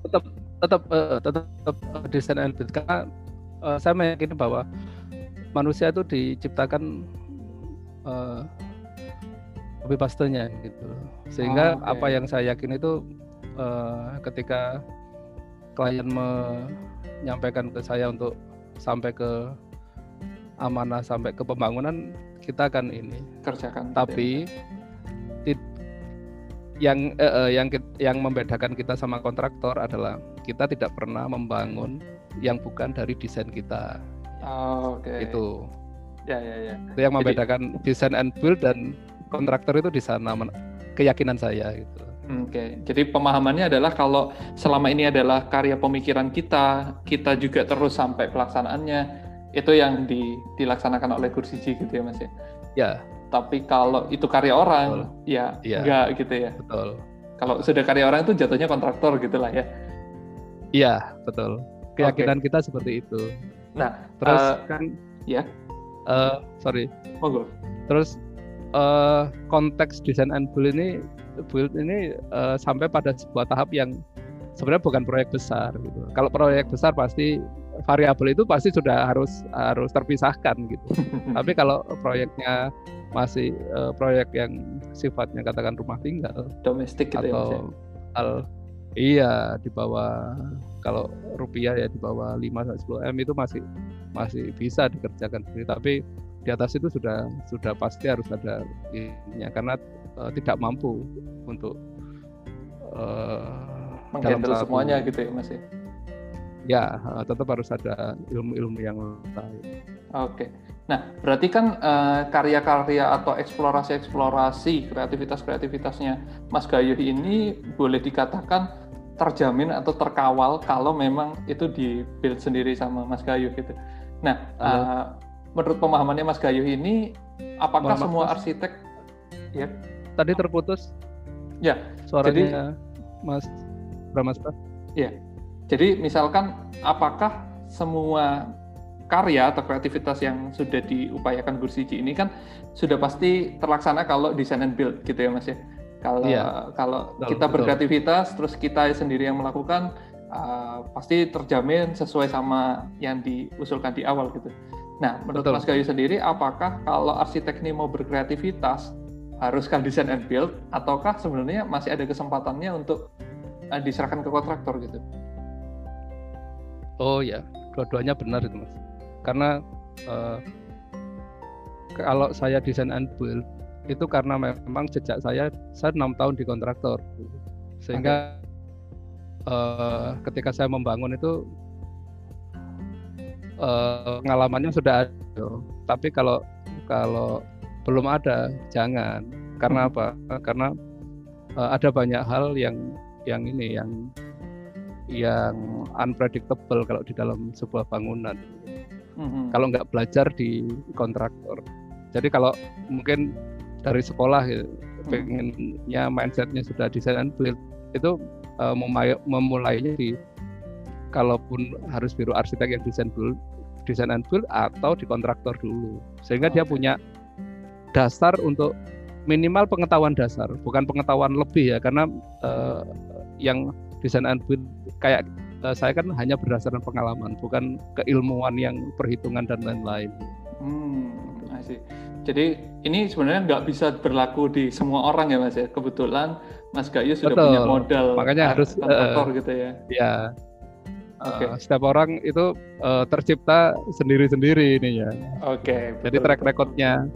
Tetap tetap uh, tetap, tetap design and build karena uh, saya meyakini bahwa manusia itu diciptakan uh, copy pastenya gitu sehingga oh, okay. apa yang saya yakin itu uh, ketika klien menyampaikan ke saya untuk sampai ke amanah sampai ke pembangunan kita akan ini kerjakan tapi ya. yang eh, yang yang membedakan kita sama kontraktor adalah kita tidak pernah membangun yang bukan dari desain kita oh, okay. itu ya ya ya itu yang membedakan desain and build dan kontraktor itu di sana keyakinan saya gitu. Oke, okay. jadi pemahamannya adalah kalau selama ini adalah karya pemikiran kita, kita juga terus sampai pelaksanaannya itu yang di, dilaksanakan oleh kursi gitu ya Mas ya. Ya. Tapi kalau itu karya orang, betul. ya, ya enggak gitu ya. Betul. Kalau sudah karya orang itu jatuhnya kontraktor gitulah ya. Iya, betul. Keyakinan okay. kita seperti itu. Nah, terus uh, kan ya. Uh, sorry. Monggo. Terus uh, konteks desain and build ini build ini uh, sampai pada sebuah tahap yang sebenarnya bukan proyek besar gitu. Kalau proyek besar pasti variabel itu pasti sudah harus harus terpisahkan gitu. Tapi kalau proyeknya masih uh, proyek yang sifatnya katakan rumah tinggal domestik gitu ya, atau ya, al iya di bawah kalau rupiah ya di bawah 5 10 M itu masih masih bisa dikerjakan sendiri tapi di atas itu sudah sudah pasti harus ada ini karena uh, tidak mampu untuk uh, menghandle semuanya gitu ya mas ya? Ya uh, tetap harus ada ilmu-ilmu yang lain. Oke. Nah berarti kan uh, karya-karya atau eksplorasi-eksplorasi kreativitas-kreativitasnya Mas Gayuh ini boleh dikatakan terjamin atau terkawal kalau memang itu di build sendiri sama Mas Gayuh gitu. Nah uh, menurut pemahamannya Mas Gayu ini apakah semua arsitek? Ya. Tadi terputus ya suaranya jadi, Mas Brahmastra. Ya jadi misalkan apakah semua karya atau kreativitas yang sudah diupayakan Gursiji ini kan sudah pasti terlaksana kalau design and build gitu ya Mas ya? Kalau ya, kalau betul, kita berkreativitas terus kita sendiri yang melakukan uh, pasti terjamin sesuai sama yang diusulkan di awal gitu. Nah, menurut Betul. Mas Gayu sendiri, apakah kalau arsitek ini mau berkreativitas, haruskah desain and build, ataukah sebenarnya masih ada kesempatannya untuk uh, diserahkan ke kontraktor gitu? Oh ya, dua-duanya benar itu mas. Karena uh, kalau saya desain and build itu karena memang sejak saya saya enam tahun di kontraktor, sehingga okay. uh, ketika saya membangun itu uh, pengalamannya sudah ada. Tapi kalau kalau belum ada, jangan. Karena hmm. apa? Karena uh, ada banyak hal yang yang ini yang yang unpredictable kalau di dalam sebuah bangunan. hmm Kalau nggak belajar di kontraktor. Jadi kalau mungkin dari sekolah hmm. pengennya mindsetnya sudah desain and build itu uh, memulainya di kalaupun harus biru arsitek yang desain build desain and build atau di kontraktor dulu sehingga okay. dia punya dasar untuk minimal pengetahuan dasar bukan pengetahuan lebih ya karena uh, yang desain and build kayak uh, saya kan hanya berdasarkan pengalaman bukan keilmuan yang perhitungan dan lain-lain. Hmm, Jadi ini sebenarnya nggak bisa berlaku di semua orang ya mas ya. Kebetulan Mas Gayu sudah Betul. punya modal makanya harus kontraktor uh, gitu ya. Ya Okay. Uh, setiap orang itu uh, tercipta sendiri-sendiri ini ya. Oke. Okay, Jadi track recordnya,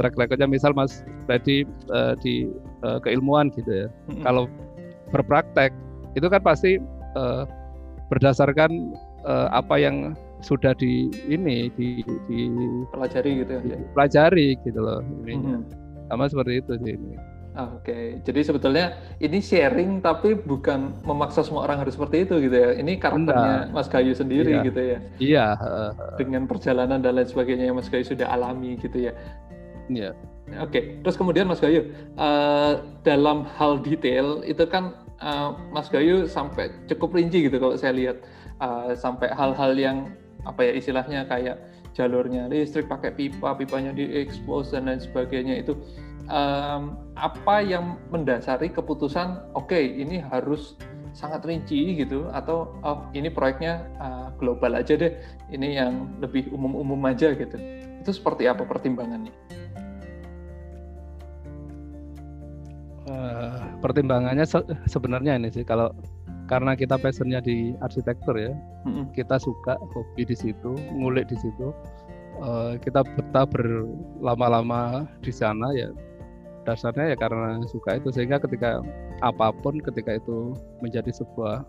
track recordnya misal Mas tadi uh, di uh, keilmuan gitu ya. Mm -hmm. Kalau berpraktek itu kan pasti uh, berdasarkan uh, apa yang sudah di ini di, di pelajari gitu ya pelajari gitu loh ini hmm. sama seperti itu sih ini Oke, okay. jadi sebetulnya ini sharing tapi bukan memaksa semua orang harus seperti itu gitu ya. Ini karakternya Enggak. Mas Gayu sendiri iya. gitu ya. Iya. Dengan perjalanan dan lain sebagainya yang Mas Gayu sudah alami gitu ya. Iya. Oke, okay. terus kemudian Mas Gayu uh, dalam hal detail itu kan uh, Mas Gayu sampai cukup rinci gitu kalau saya lihat uh, sampai hal-hal yang apa ya istilahnya kayak jalurnya listrik pakai pipa, pipanya diekspos dan lain sebagainya itu um, apa yang mendasari keputusan oke okay, ini harus sangat rinci gitu atau oh ini proyeknya uh, global aja deh ini yang lebih umum-umum aja gitu itu seperti apa pertimbangannya? Uh, pertimbangannya se sebenarnya ini sih kalau karena kita passionnya di arsitektur ya mm-hmm. kita suka hobi di situ ngulik di situ uh, kita betah berlama-lama di sana ya dasarnya ya karena suka itu sehingga ketika apa pun ketika itu menjadi sebuah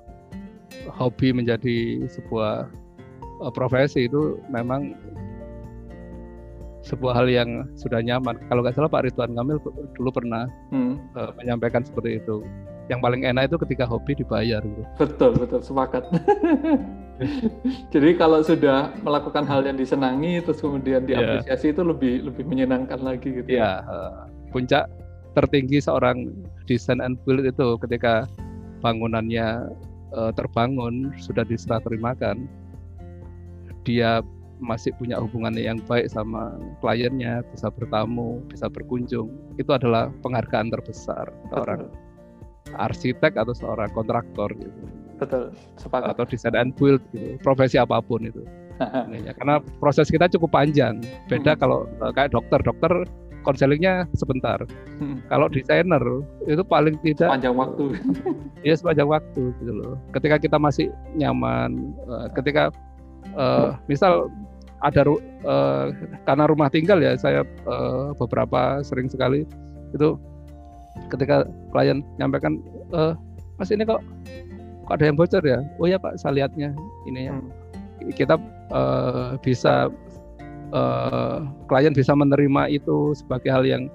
hobi menjadi sebuah uh, profesi itu memang sebuah hal yang sudah nyaman. Kalau nggak salah Pak Ridwan Kamil dulu pernah hmm. uh, menyampaikan seperti itu. Yang paling enak itu ketika hobi dibayar gitu. Betul, betul, sepakat. Jadi kalau sudah melakukan hal yang disenangi terus kemudian iya. diapresiasi yeah. itu lebih lebih menyenangkan lagi gitu. Ya, uh, puncak tertinggi seorang desain and build itu ketika bangunannya uh, terbangun sudah diserah terimakan dia masih punya hubungan yang baik sama kliennya bisa bertamu bisa berkunjung. Itu adalah penghargaan terbesar seorang arsitek atau seorang kontraktor gitu. Betul sepakat. Atau desain and build gitu profesi apa pun itu. Karena proses kita cukup panjang. Beda hmm. kalau uh, kayak dokter. Dokter konselingnya sebentar. Hmm. Kalau desainer itu paling tidak panjang waktu. Iya sepanjang waktu gitu loh. Ketika kita masih nyaman, uh, ketika uh, misal ada uh, karena rumah tinggal ya saya uh, beberapa sering sekali itu ketika klien nyampaikan uh, Mas ini kok kok ada yang bocor ya? Oh ya Pak, saya lihatnya ini ya. Hmm. Kita uh, bisa uh, klien bisa menerima itu sebagai hal yang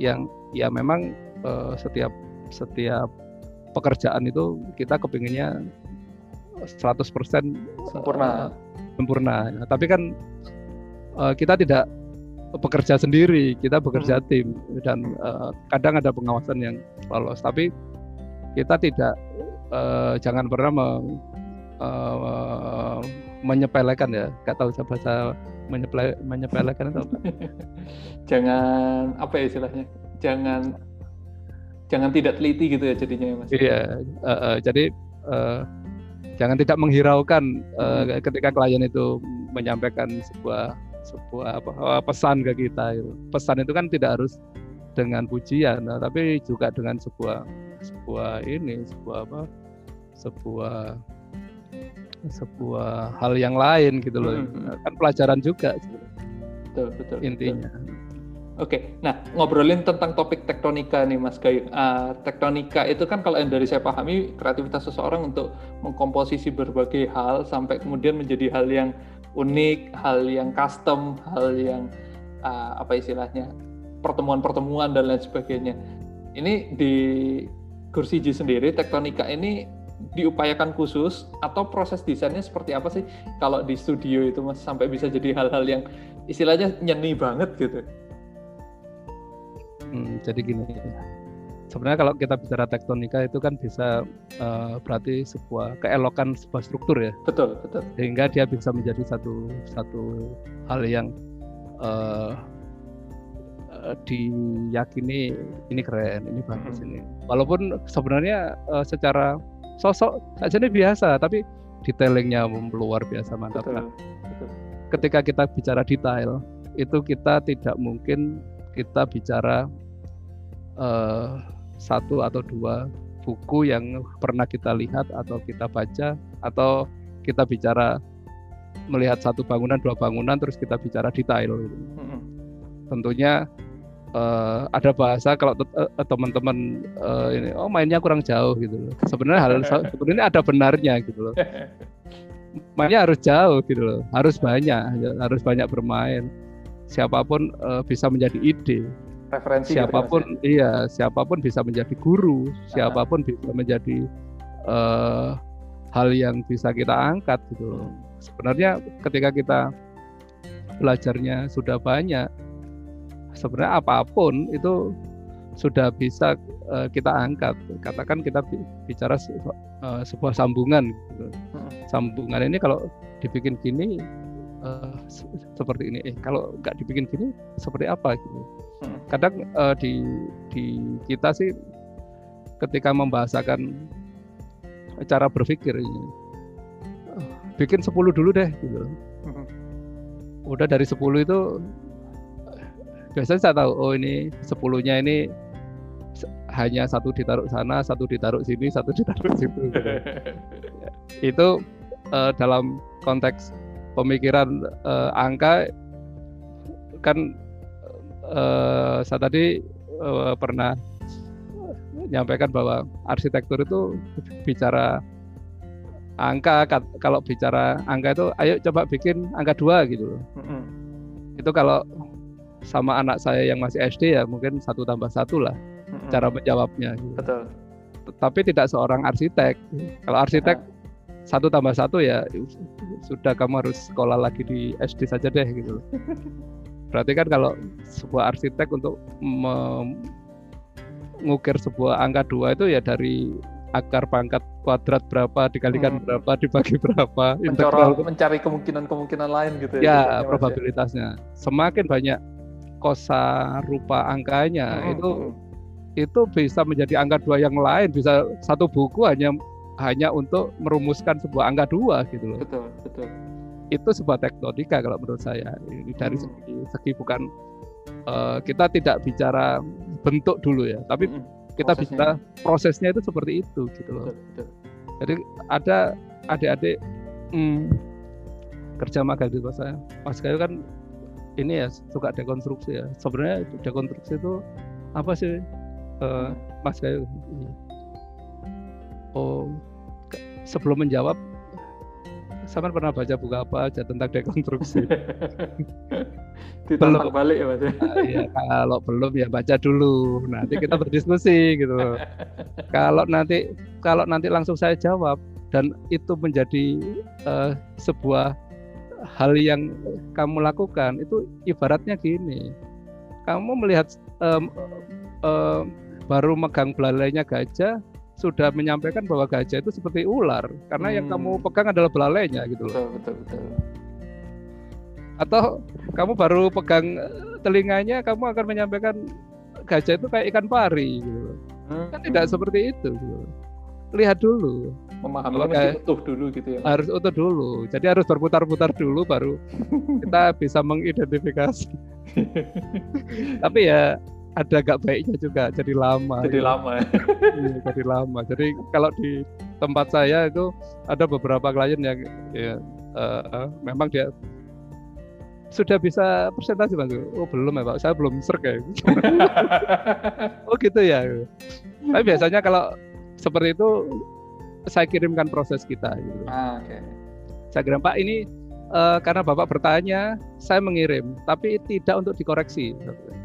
yang ya memang uh, setiap setiap pekerjaan itu kita kepinginnya 100% sempurna. Uh, sempurna. Nah, tapi kan uh, kita tidak bekerja sendiri, kita bekerja hmm. tim dan uh, kadang ada pengawasan yang lolos. Tapi kita tidak uh, jangan pernah me, uh, menyepelekan ya, nggak tahu bahasa menyepele, menyepelekan itu apa? jangan apa ya istilahnya? Jangan jangan tidak teliti gitu ya jadinya ya, Mas. Iya, uh, uh, jadi uh, jangan tidak menghiraukan uh, hmm. ketika klien itu menyampaikan sebuah sebuah apa, pesan ke kita gitu. Pesan itu kan tidak harus dengan pujian, nah, tapi juga dengan sebuah sebuah ini, sebuah apa? sebuah sebuah hal yang lain gitu loh. Hmm. hmm. Kan pelajaran juga Betul, betul. Intinya. Betul. Oke, nah ngobrolin tentang topik tektonika nih Mas Gayu. Uh, tektonika itu kan kalau yang dari saya pahami kreativitas seseorang untuk mengkomposisi berbagai hal sampai kemudian menjadi hal yang unik, hal yang custom, hal yang uh, apa istilahnya pertemuan-pertemuan dan lain sebagainya. Ini di kursi G sendiri tektonika ini diupayakan khusus atau proses desainnya seperti apa sih kalau di studio itu mas sampai bisa jadi hal-hal yang istilahnya nyeni banget gitu? Hmm, jadi gini, sebenarnya kalau kita bicara tektonika itu kan bisa uh, berarti sebuah keelokan sebuah struktur ya. Betul, betul. Sehingga dia bisa menjadi satu satu hal yang uh, diyakini ini keren, ini bagus hmm. ini. Walaupun sebenarnya uh, secara sosok saja ini biasa tapi detailingnya luar biasa mantap betul, nah, betul. ketika kita bicara detail itu kita tidak mungkin kita bicara uh, satu atau dua buku yang pernah kita lihat atau kita baca atau kita bicara melihat satu bangunan dua bangunan terus kita bicara detail gitu. -hmm. tentunya uh, ada bahasa kalau uh, teman-teman uh, ini oh mainnya kurang jauh gitu loh. Sebenarnya hal sebenarnya ada benarnya gitu loh. Mainnya harus jauh gitu loh. Harus banyak, harus banyak bermain. Siapa pun uh, bisa menjadi ide. Referensi gitu, siapa pun gitu, iya, siapa pun bisa menjadi guru, siapa pun bisa menjadi uh, hal yang bisa kita angkat gitu loh. Sebenarnya ketika kita belajarnya sudah banyak, sebenarnya apa pun itu sudah bisa uh, kita angkat. Katakan kita bicara uh, sebuah sambungan. Gitu. Sambungan ini kalau dibikin gini uh, seperti ini. Eh kalau nggak dibikin gini seperti apa gitu. Kadang uh, di di kita sih ketika membahasakan cara berpikir ini bikin 10 dulu deh gitu. Udah dari 10 itu biasanya saya tahu oh ini sepuluhnya ini hanya satu ditaruh sana, satu ditaruh sini, satu ditaruh situ. Gitu. itu uh, dalam konteks pemikiran uh, angka kan uh, saya tadi uh, pernah menyampaikan bahwa arsitektur itu bicara angka kalau bicara angka itu ayo coba bikin angka dua gitu loh. Mm -hmm. Itu kalau sama anak saya yang masih SD ya mungkin satu tambah satu lah mm-hmm. cara menjawabnya. Gitu. Betul. Tapi tidak seorang arsitek. Kalau arsitek nah. satu tambah satu ya sudah kamu harus sekolah lagi di SD saja deh gitu. Berarti kan kalau sebuah arsitek untuk mengukir sebuah angka dua itu ya dari akar pangkat kuadrat berapa dikalikan hmm. berapa dibagi berapa integral mencari kemungkinan-kemungkinan lain gitu ya, ya probabilitasnya semakin banyak kosa rupa angkanya hmm. itu hmm. itu bisa menjadi angka dua yang lain bisa satu buku hanya hanya untuk merumuskan sebuah angka dua gitu loh betul betul itu sebuah tektonika kalau menurut saya ini dari hmm. segi segi bukan uh, kita tidak bicara bentuk dulu ya tapi hmm. kita prosesnya. bisa prosesnya itu seperti itu gitu loh betul, betul. jadi ada adik-adik hmm, kerja magang di saya Mas Kayu kan ini ya suka dekonstruksi ya. Sebenarnya dekonstruksi itu apa sih uh, Mas Kayu? Oh, sebelum menjawab sama pernah baca buku apa aja tentang dekonstruksi? belum balik ya mas? Uh, ya, kalau belum ya baca dulu. Nanti kita berdiskusi gitu. kalau nanti kalau nanti langsung saya jawab dan itu menjadi uh, sebuah hal yang kamu lakukan itu ibaratnya gini kamu melihat um, um, baru megang belalainya gajah sudah menyampaikan bahwa gajah itu seperti ular karena hmm. yang kamu hmm. pegang adalah belalainya gitu loh. Betul, betul, betul. Atau kamu baru pegang eh, telinganya kamu akan menyampaikan gajah itu kayak ikan pari gitu. Hmm. Kan tidak seperti itu gitu. Lihat dulu memahami Kalau mesti utuh dulu gitu ya. harus utuh dulu. Jadi harus berputar-putar dulu baru kita bisa mengidentifikasi. Tapi ya ada gak baiknya juga jadi lama jadi ya. lama. Iya, jadi lama. Jadi kalau di tempat saya itu ada beberapa klien yang ya uh, memang dia sudah bisa presentasi bang oh belum ya pak. Saya belum serk ya. Oh gitu ya. Tapi biasanya kalau seperti itu saya kirimkan proses kita gitu. Ah, Okay. Saya kirim Pak ini uh, karena Bapak bertanya, saya mengirim, tapi tidak untuk dikoreksi,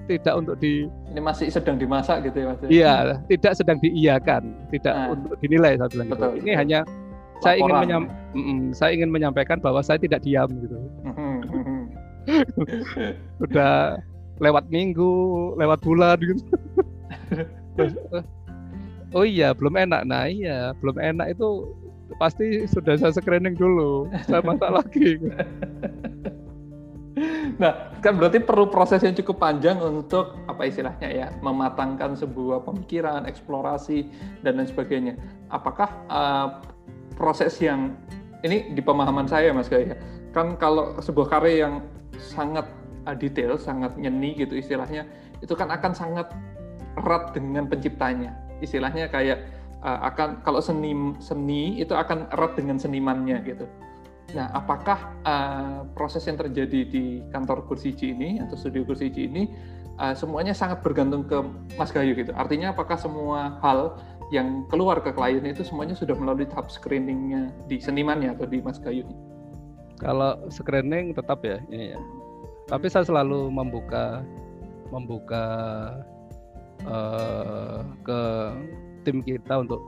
tidak untuk di. Ini masih sedang dimasak gitu ya Mas? Iya, tidak sedang diiyakan, tidak ah. untuk dinilai saya bilang gitu. betul, gitu. Ini betul. hanya saya ingin menyam, mm, saya ingin menyampaikan bahwa saya tidak diam gitu. Sudah lewat minggu, lewat bulan gitu. oh iya belum enak. Nah iya belum enak itu pasti sudah saya screening dulu. Saya masak lagi. Nah kan berarti perlu proses yang cukup panjang untuk apa istilahnya ya mematangkan sebuah pemikiran eksplorasi dan lain sebagainya. Apakah uh, proses yang ini di pemahaman saya mas Gaya kan kalau sebuah karya yang sangat uh, detail sangat nyeni gitu istilahnya itu kan akan sangat erat dengan penciptanya istilahnya kayak uh, akan kalau seni seni itu akan erat dengan senimannya gitu. Nah, apakah uh, proses yang terjadi di kantor Kursiji ini atau studio Kursiji ini uh, semuanya sangat bergantung ke Mas Gayu gitu. Artinya apakah semua hal yang keluar ke klien itu semuanya sudah melalui tahap screeningnya di senimannya atau di Mas Gayu? Kalau screening tetap ya ini ya. Tapi saya selalu membuka membuka uh, ke tim kita untuk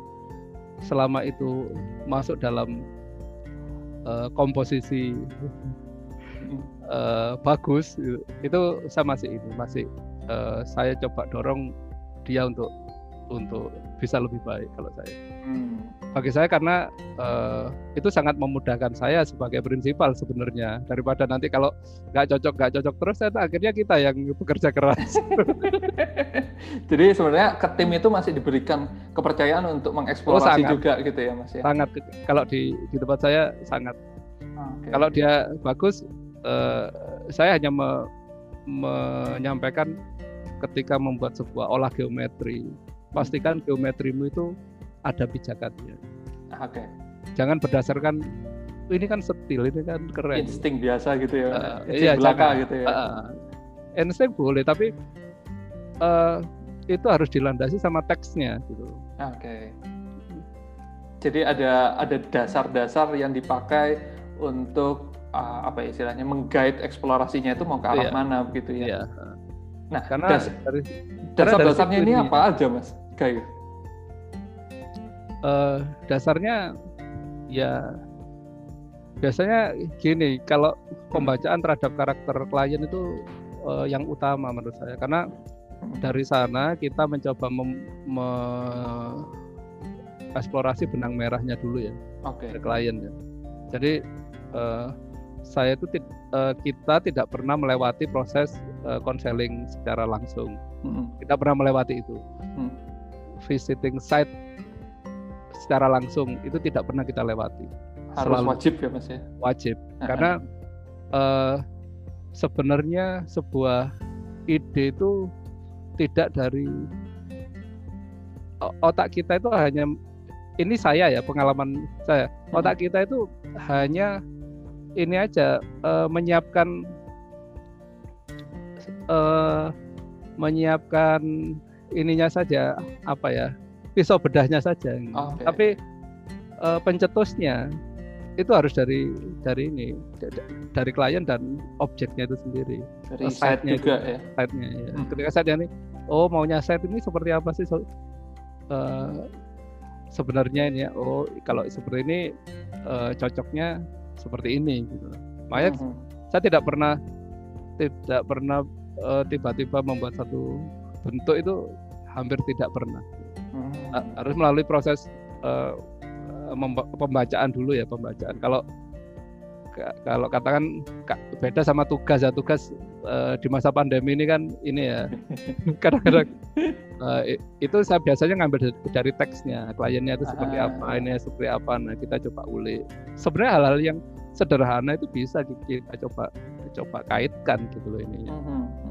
selama itu masuk dalam uh, komposisi uh, bagus. Itu saya masih ini masih uh, saya coba dorong dia untuk untuk bisa lebih baik kalau saya. Hmm. Bagi saya karena uh, itu sangat memudahkan saya sebagai prinsipal sebenarnya daripada nanti kalau nggak cocok nggak cocok terus saya akhirnya kita yang bekerja keras. Jadi sebenarnya ke tim itu masih diberikan kepercayaan untuk mengeksplorasi oh, juga gitu ya mas ya. Sangat kalau di di tempat saya sangat. Okay. Kalau dia bagus, uh, saya hanya me, menyampaikan ketika membuat sebuah olah geometri pastikan geometrimu itu ada pijakannya. Oke. Okay. Jangan berdasarkan ini kan setil, ini kan keren. Insting biasa gitu ya. Uh, iya, belaka jangan, gitu ya. Uh, insting boleh, tapi uh, itu harus dilandasi sama teksnya gitu. Oke. Okay. Jadi ada ada dasar-dasar yang dipakai untuk uh, apa ya istilahnya menggait eksplorasinya itu mau ke arah iya. mana begitu ya. Iya. Nah, karena das dari dasar-dasarnya ini apa aja, Mas? Kayu. Uh, dasarnya ya biasanya gini, kalau pembacaan terhadap karakter klien itu uh, yang utama menurut saya karena dari sana kita mencoba mem, me, eksplorasi benang merahnya dulu ya okay. klien ya. Jadi uh, saya itu uh, kita tidak pernah melewati proses konseling uh, secara langsung. Hmm. Kita pernah melewati itu. Hmm. Visiting site secara langsung itu tidak pernah kita lewati. Harus Selalu wajib ya mas ya. Wajib karena uh, sebenarnya sebuah ide itu tidak dari otak kita itu hanya ini saya ya pengalaman saya otak kita itu hanya ini aja uh, menyiapkan uh, menyiapkan ininya saja apa ya pisau bedahnya saja okay. tapi uh, pencetusnya itu harus dari dari ini dari klien dan objeknya itu sendiri. Dari site-nya juga ya? Site-nya ya hmm. ketika saya ini oh maunya site ini seperti apa sih so, uh, sebenarnya ini ya oh kalau seperti ini uh, cocoknya seperti ini gitu. Makanya hmm. saya tidak pernah tidak pernah uh, tiba-tiba membuat satu bentuk itu hampir tidak pernah. Hmm. Harus melalui proses uh, pembacaan dulu ya pembacaan. Kalau kalau katakan beda sama tugas ya tugas uh, di masa pandemi ini kan ini ya kadang-kadang uh, itu saya biasanya ngambil dari, dari teksnya kliennya itu seperti ah. apa ini seperti apa nah kita coba ulik sebenarnya hal-hal yang sederhana itu bisa kita coba coba kaitkan gitu loh ini. Mm -hmm.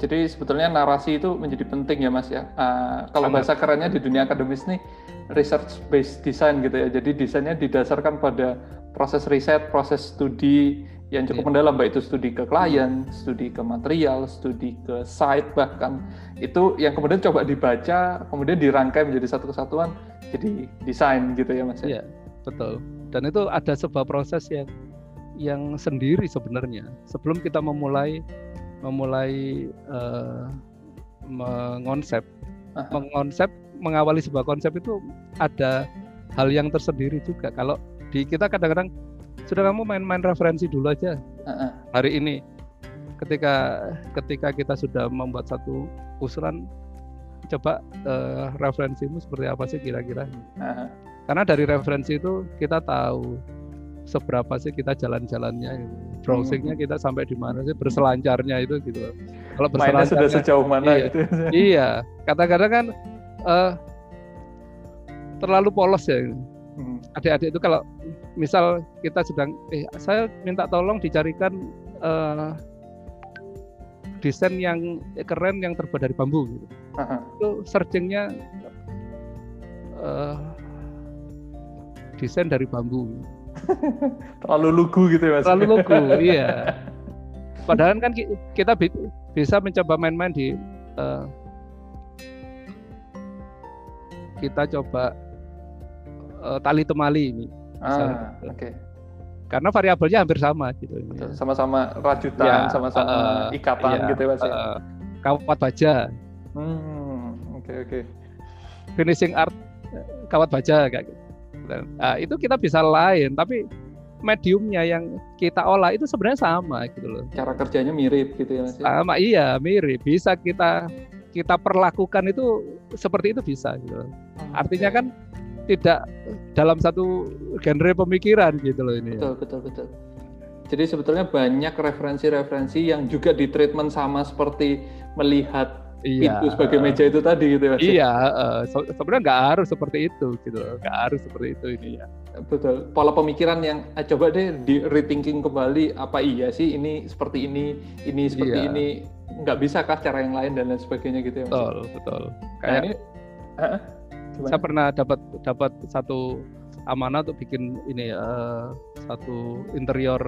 Jadi sebetulnya narasi itu menjadi penting ya mas ya. Uh, kalau Amat. bahasa kerennya di dunia akademis nih research based design gitu ya. Jadi desainnya didasarkan pada proses riset, proses studi yang cukup yeah. mendalam, baik itu studi ke klien, studi ke material, studi ke site bahkan itu yang kemudian coba dibaca, kemudian dirangkai menjadi satu kesatuan, jadi desain gitu ya mas ya. Yeah, betul dan itu ada sebuah proses yang yang sendiri sebenarnya sebelum kita memulai memulai uh, mengonsep mengonsep mengawali sebuah konsep itu ada hal yang tersendiri juga kalau di kita kadang-kadang sudah kamu main-main referensi dulu aja. Uh-uh. hari ini ketika ketika kita sudah membuat satu usulan coba uh, referensimu seperti apa sih kira-kira? Uh-huh. Karena dari referensi itu kita tahu seberapa sih kita jalan-jalannya browsingnya kita sampai di mana sih berselancarnya itu gitu. Kalau berselancar sudah sejauh mana iya, gitu. Iya. Kadang-kadang kan uh, terlalu polos ya. Hmm. adik-adik itu kalau misal kita sedang eh saya minta tolong dicarikan uh, desain yang keren yang terbuat dari bambu gitu uh-huh. itu searchingnya uh, desain dari bambu. Terlalu lugu gitu ya mas? Terlalu lugu, iya. Padahal kan kita bisa mencoba main-main di uh, kita coba uh, tali temali ini. Ah, oke. Okay. Karena variabelnya hampir sama gitu. Sama-sama rajutan, ya, sama-sama uh, ikatan iya, gitu ya Mas. Uh, kawat baja. Hmm, oke okay, oke. Okay. Finishing art kawat baja kayak gitu. Nah, itu kita bisa lain, tapi mediumnya yang kita olah itu sebenarnya sama gitu loh. Cara kerjanya mirip gitu ya Mas. Ya? Sama iya, mirip. Bisa kita kita perlakukan itu seperti itu bisa gitu. Oh, Artinya kan tidak dalam satu genre pemikiran gitu loh ini. Betul, ya. betul, betul. Jadi sebetulnya banyak referensi-referensi yang juga di treatment sama seperti melihat iya. pintu sebagai meja itu tadi gitu ya. Iya, uh, sebenarnya nggak harus seperti itu gitu, nggak harus seperti itu ini ya. Betul. Pola pemikiran yang eh, coba deh di rethinking kembali apa iya sih ini seperti ini, ini seperti iya. ini, nggak bisa kah cara yang lain dan lain sebagainya gitu ya. Mas? Betul, betul. Kayak nah, ini, uh, saya pernah dapat dapat satu amanah untuk bikin ini uh, satu interior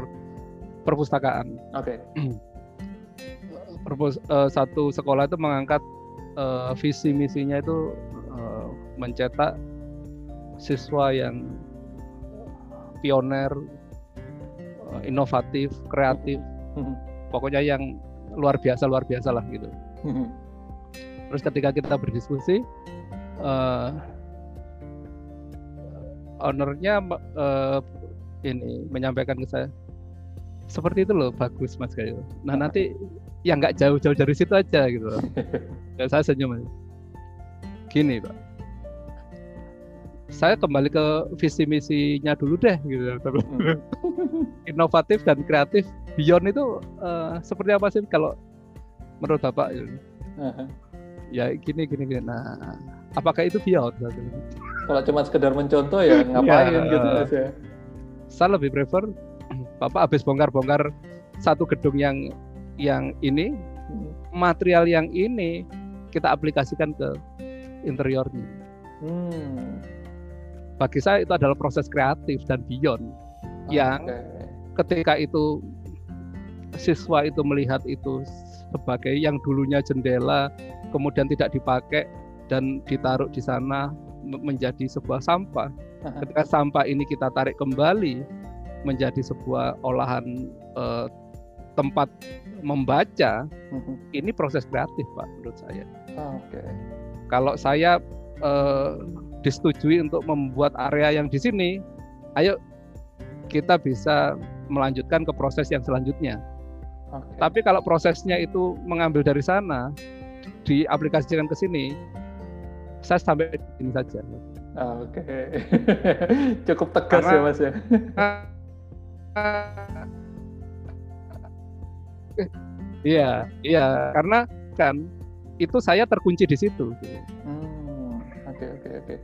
perpustakaan. Oke. Okay. Perpus, uh, satu sekolah itu mengangkat uh, visi misinya itu uh, mencetak siswa yang pioner, uh, inovatif, kreatif, mm-hmm. pokoknya yang luar biasa luar biasa lah gitu. Mm-hmm. Terus ketika kita berdiskusi, uh, ownernya uh, ini menyampaikan ke saya seperti itu loh bagus mas kayu nah nanti yang nggak jauh-jauh dari situ aja gitu loh. Ya, saya senyum gini pak. Saya kembali ke visi misinya dulu deh gitu hmm. inovatif dan kreatif. Beyond itu uh, seperti apa sih kalau menurut bapak? Gitu. Ya gini gini gini nah apakah itu beyond kalau cuma sekedar mencontoh ya ngapain ya, gitu ya saya lebih prefer Bapak habis bongkar-bongkar satu gedung yang yang ini material yang ini kita aplikasikan ke interiornya. Hmm. Bagi saya itu adalah proses kreatif dan beyond okay. yang ketika itu siswa itu melihat itu sebagai yang dulunya jendela kemudian tidak dipakai dan ditaruh di sana menjadi sebuah sampah. Ketika sampah ini kita tarik kembali menjadi sebuah olahan uh, tempat membaca, mm-hmm. ini proses kreatif pak menurut saya. Oke. Okay. Kalau saya uh, disetujui untuk membuat area yang di sini, ayo kita bisa melanjutkan ke proses yang selanjutnya. Okay. Tapi kalau prosesnya itu mengambil dari sana, diaplikasikan ke sini, saya sampai di sini saja. Oke, okay. cukup tegas Karena, ya mas ya. Iya, iya, karena kan itu saya terkunci di situ. Hmm, oke oke oke.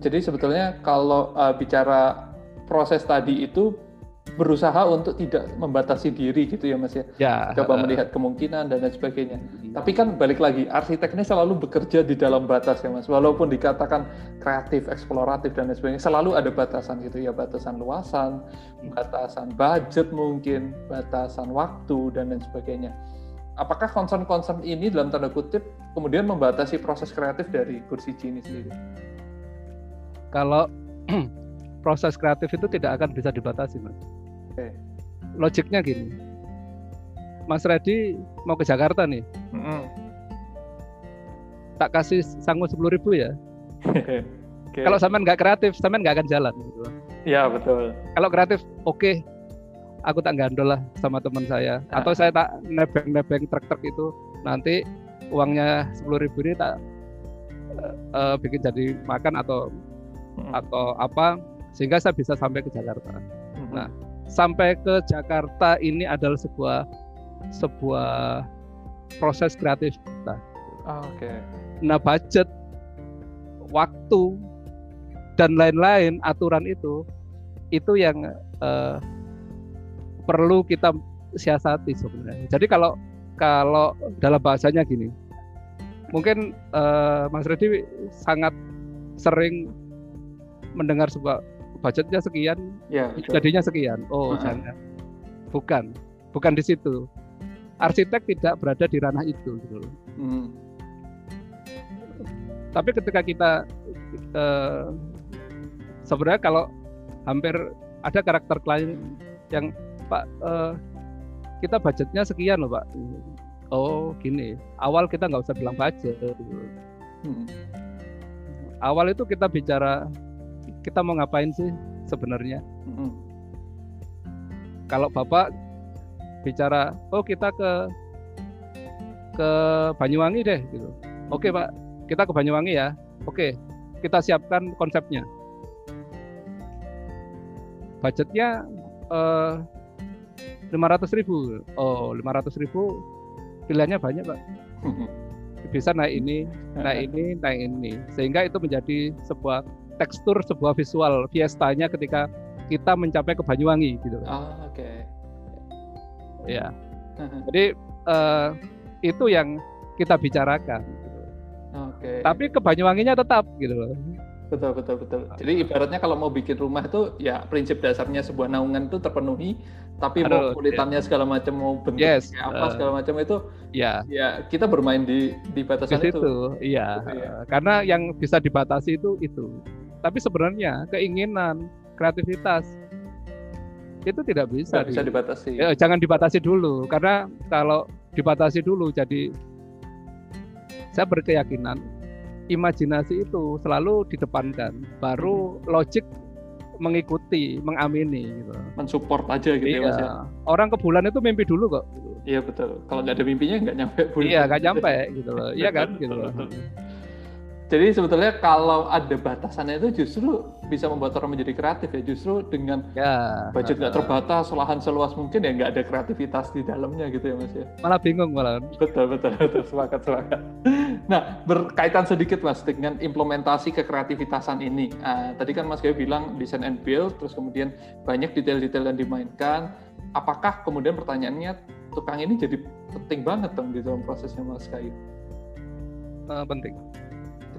Jadi sebetulnya kalau uh, bicara proses tadi itu berusaha untuk tidak membatasi diri gitu ya Mas ya. ya Coba uh, melihat kemungkinan dan lain sebagainya. Iya. Tapi kan balik lagi arsitek ini selalu bekerja di dalam batas ya Mas. Walaupun dikatakan kreatif, eksploratif dan lain sebagainya, selalu ada batasan gitu ya, batasan luasan, hmm. batasan budget mungkin, batasan waktu dan lain sebagainya. Apakah concern-concern ini dalam tanda kutip kemudian membatasi proses kreatif dari kursi ini sendiri? Kalau proses kreatif itu tidak akan bisa dibatasi, Mas. Okay. Logiknya gini, Mas Redi mau ke Jakarta nih, mm -hmm. tak kasih sangu sepuluh ribu ya. okay. Kalau sampean nggak kreatif, sampean nggak akan jalan. Gitu. Iya betul. Kalau kreatif, oke, okay, aku tak gandol lah sama teman saya, ah. atau saya tak nebeng-nebeng truk-truk itu, nanti uangnya sepuluh ribu ini tak uh, bikin jadi makan atau hmm. atau apa sehingga saya bisa sampai ke Jakarta. Hmm. Nah, sampai ke Jakarta ini adalah sebuah sebuah proses kreatif kita. Oh, Oke. Okay. Nah budget, waktu dan lain-lain aturan itu itu yang uh, perlu kita siasati sebenarnya. Jadi kalau kalau dalam bahasanya gini, mungkin uh, Mas Redi sangat sering mendengar sebuah budgetnya sekian, ya, jadinya sekian. Oh, uh -huh. jangan. Bukan, bukan di situ. arsitek tidak berada di ranah itu gitu. Hmm. Tapi ketika kita uh, sebenarnya kalau hampir ada karakter klien yang Pak uh, kita budgetnya sekian loh Pak. Oh gini, awal kita nggak usah bilang budget. Hmm. Awal itu kita bicara kita mau ngapain sih sebenarnya. Hmm. Kalau Bapak bicara, oh kita ke ke Banyuwangi deh gitu. Oke Pak, kita ke Banyuwangi ya. Oke, kita siapkan konsepnya budgetnya eh, lima ratus ribu oh lima ratus ribu pilihannya banyak pak bisa naik ini naik ini naik ini sehingga itu menjadi sebuah tekstur sebuah visual fiestanya ketika kita mencapai ke Banyuwangi gitu oh, oke okay. ya jadi uh, itu yang kita bicarakan gitu. okay. tapi ke Banyuwanginya tetap gitu loh Betul, betul, betul. Jadi ibaratnya kalau mau bikin rumah itu ya prinsip dasarnya sebuah naungan itu terpenuhi, tapi Aduh, mau kulitannya ya. segala macam, mau bentuk yes, apa uh, segala macam itu ya ya kita bermain di di batasan di situ. itu. Iya. Gitu, ya. Karena yang bisa dibatasi itu itu. Tapi sebenarnya keinginan, kreativitas itu tidak bisa, bisa dibatasi. Ya, jangan dibatasi dulu karena kalau dibatasi dulu jadi saya berkeyakinan imajinasi itu selalu didepankan, baru hmm. logik mengikuti, mengamini gitu. Mensupport aja gitu ya, iya. ya Mas ya. Orang ke bulan itu mimpi dulu kok. Iya betul. Kalau nggak ada mimpinya nggak nyampe bulan. Iya nggak nyampe gitu loh. Iya kan gitu loh. Jadi sebetulnya kalau ada batasannya itu justru bisa membuat orang menjadi kreatif ya. Justru dengan ya, budget nggak terbatas, lahan seluas mungkin ya nggak ada kreativitas di dalamnya gitu ya mas ya. Malah bingung malah. Betul betul betul sepakat sepakat. Nah berkaitan sedikit mas dengan implementasi kekreativitasan ini. Nah, tadi kan mas Gayo bilang design and build, terus kemudian banyak detail-detail yang dimainkan. Apakah kemudian pertanyaannya tukang ini jadi penting banget dong di dalam prosesnya mas Gayo? Uh, penting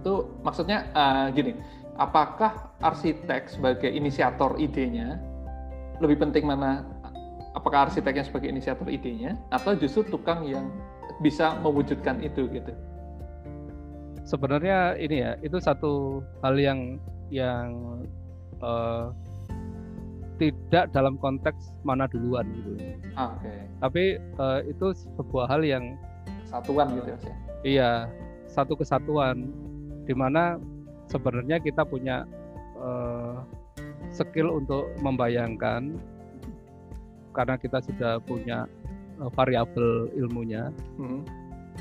itu maksudnya uh, gini, apakah arsitek sebagai inisiator idenya lebih penting mana? Apakah arsiteknya sebagai inisiator idenya atau justru tukang yang bisa mewujudkan itu gitu? Sebenarnya ini ya, itu satu hal yang yang uh, tidak dalam konteks mana duluan gitu. Ah, Oke. Okay. Tapi uh, itu sebuah hal yang satuan gitu ya. Iya, satu kesatuan di mana sebenarnya kita punya uh, skill untuk membayangkan karena kita sudah punya uh, variabel ilmunya. Hmm.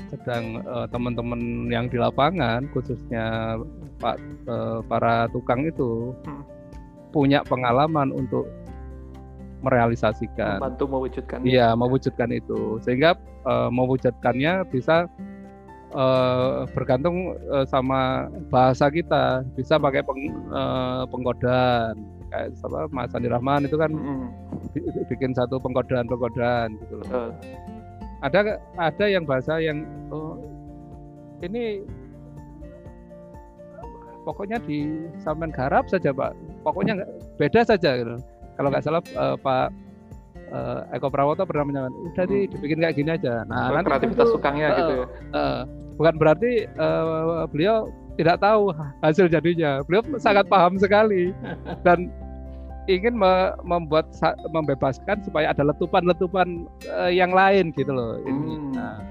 Sedang uh, teman-teman yang di lapangan, khususnya Pak uh, para tukang itu hmm. punya pengalaman untuk merealisasikan, membantu mewujudkan. Iya, mewujudkan itu, sehingga uh, mewujudkannya bisa uh, bergantung uh, sama bahasa kita bisa pakai peng, uh, pengkodaan kayak apa Mas Andi Rahman itu kan mm. bikin satu pengkodaan gitu loh. Uh. Ada ada yang bahasa yang oh, ini pokoknya di Samen Garap saja Pak. Pokoknya beda saja gitu. Kalau nggak salah uh, Pak uh, Eko Prawoto pernah menyatakan udah di, dibikin kayak gini aja. Nah, nanti kreativitas itu, tukangnya uh, gitu ya. Uh, bukan berarti uh, beliau tidak tahu hasil jadinya. Beliau sangat paham sekali dan ingin me membuat membebaskan supaya ada letupan-letupan uh, yang lain gitu loh. Hmm. Nah,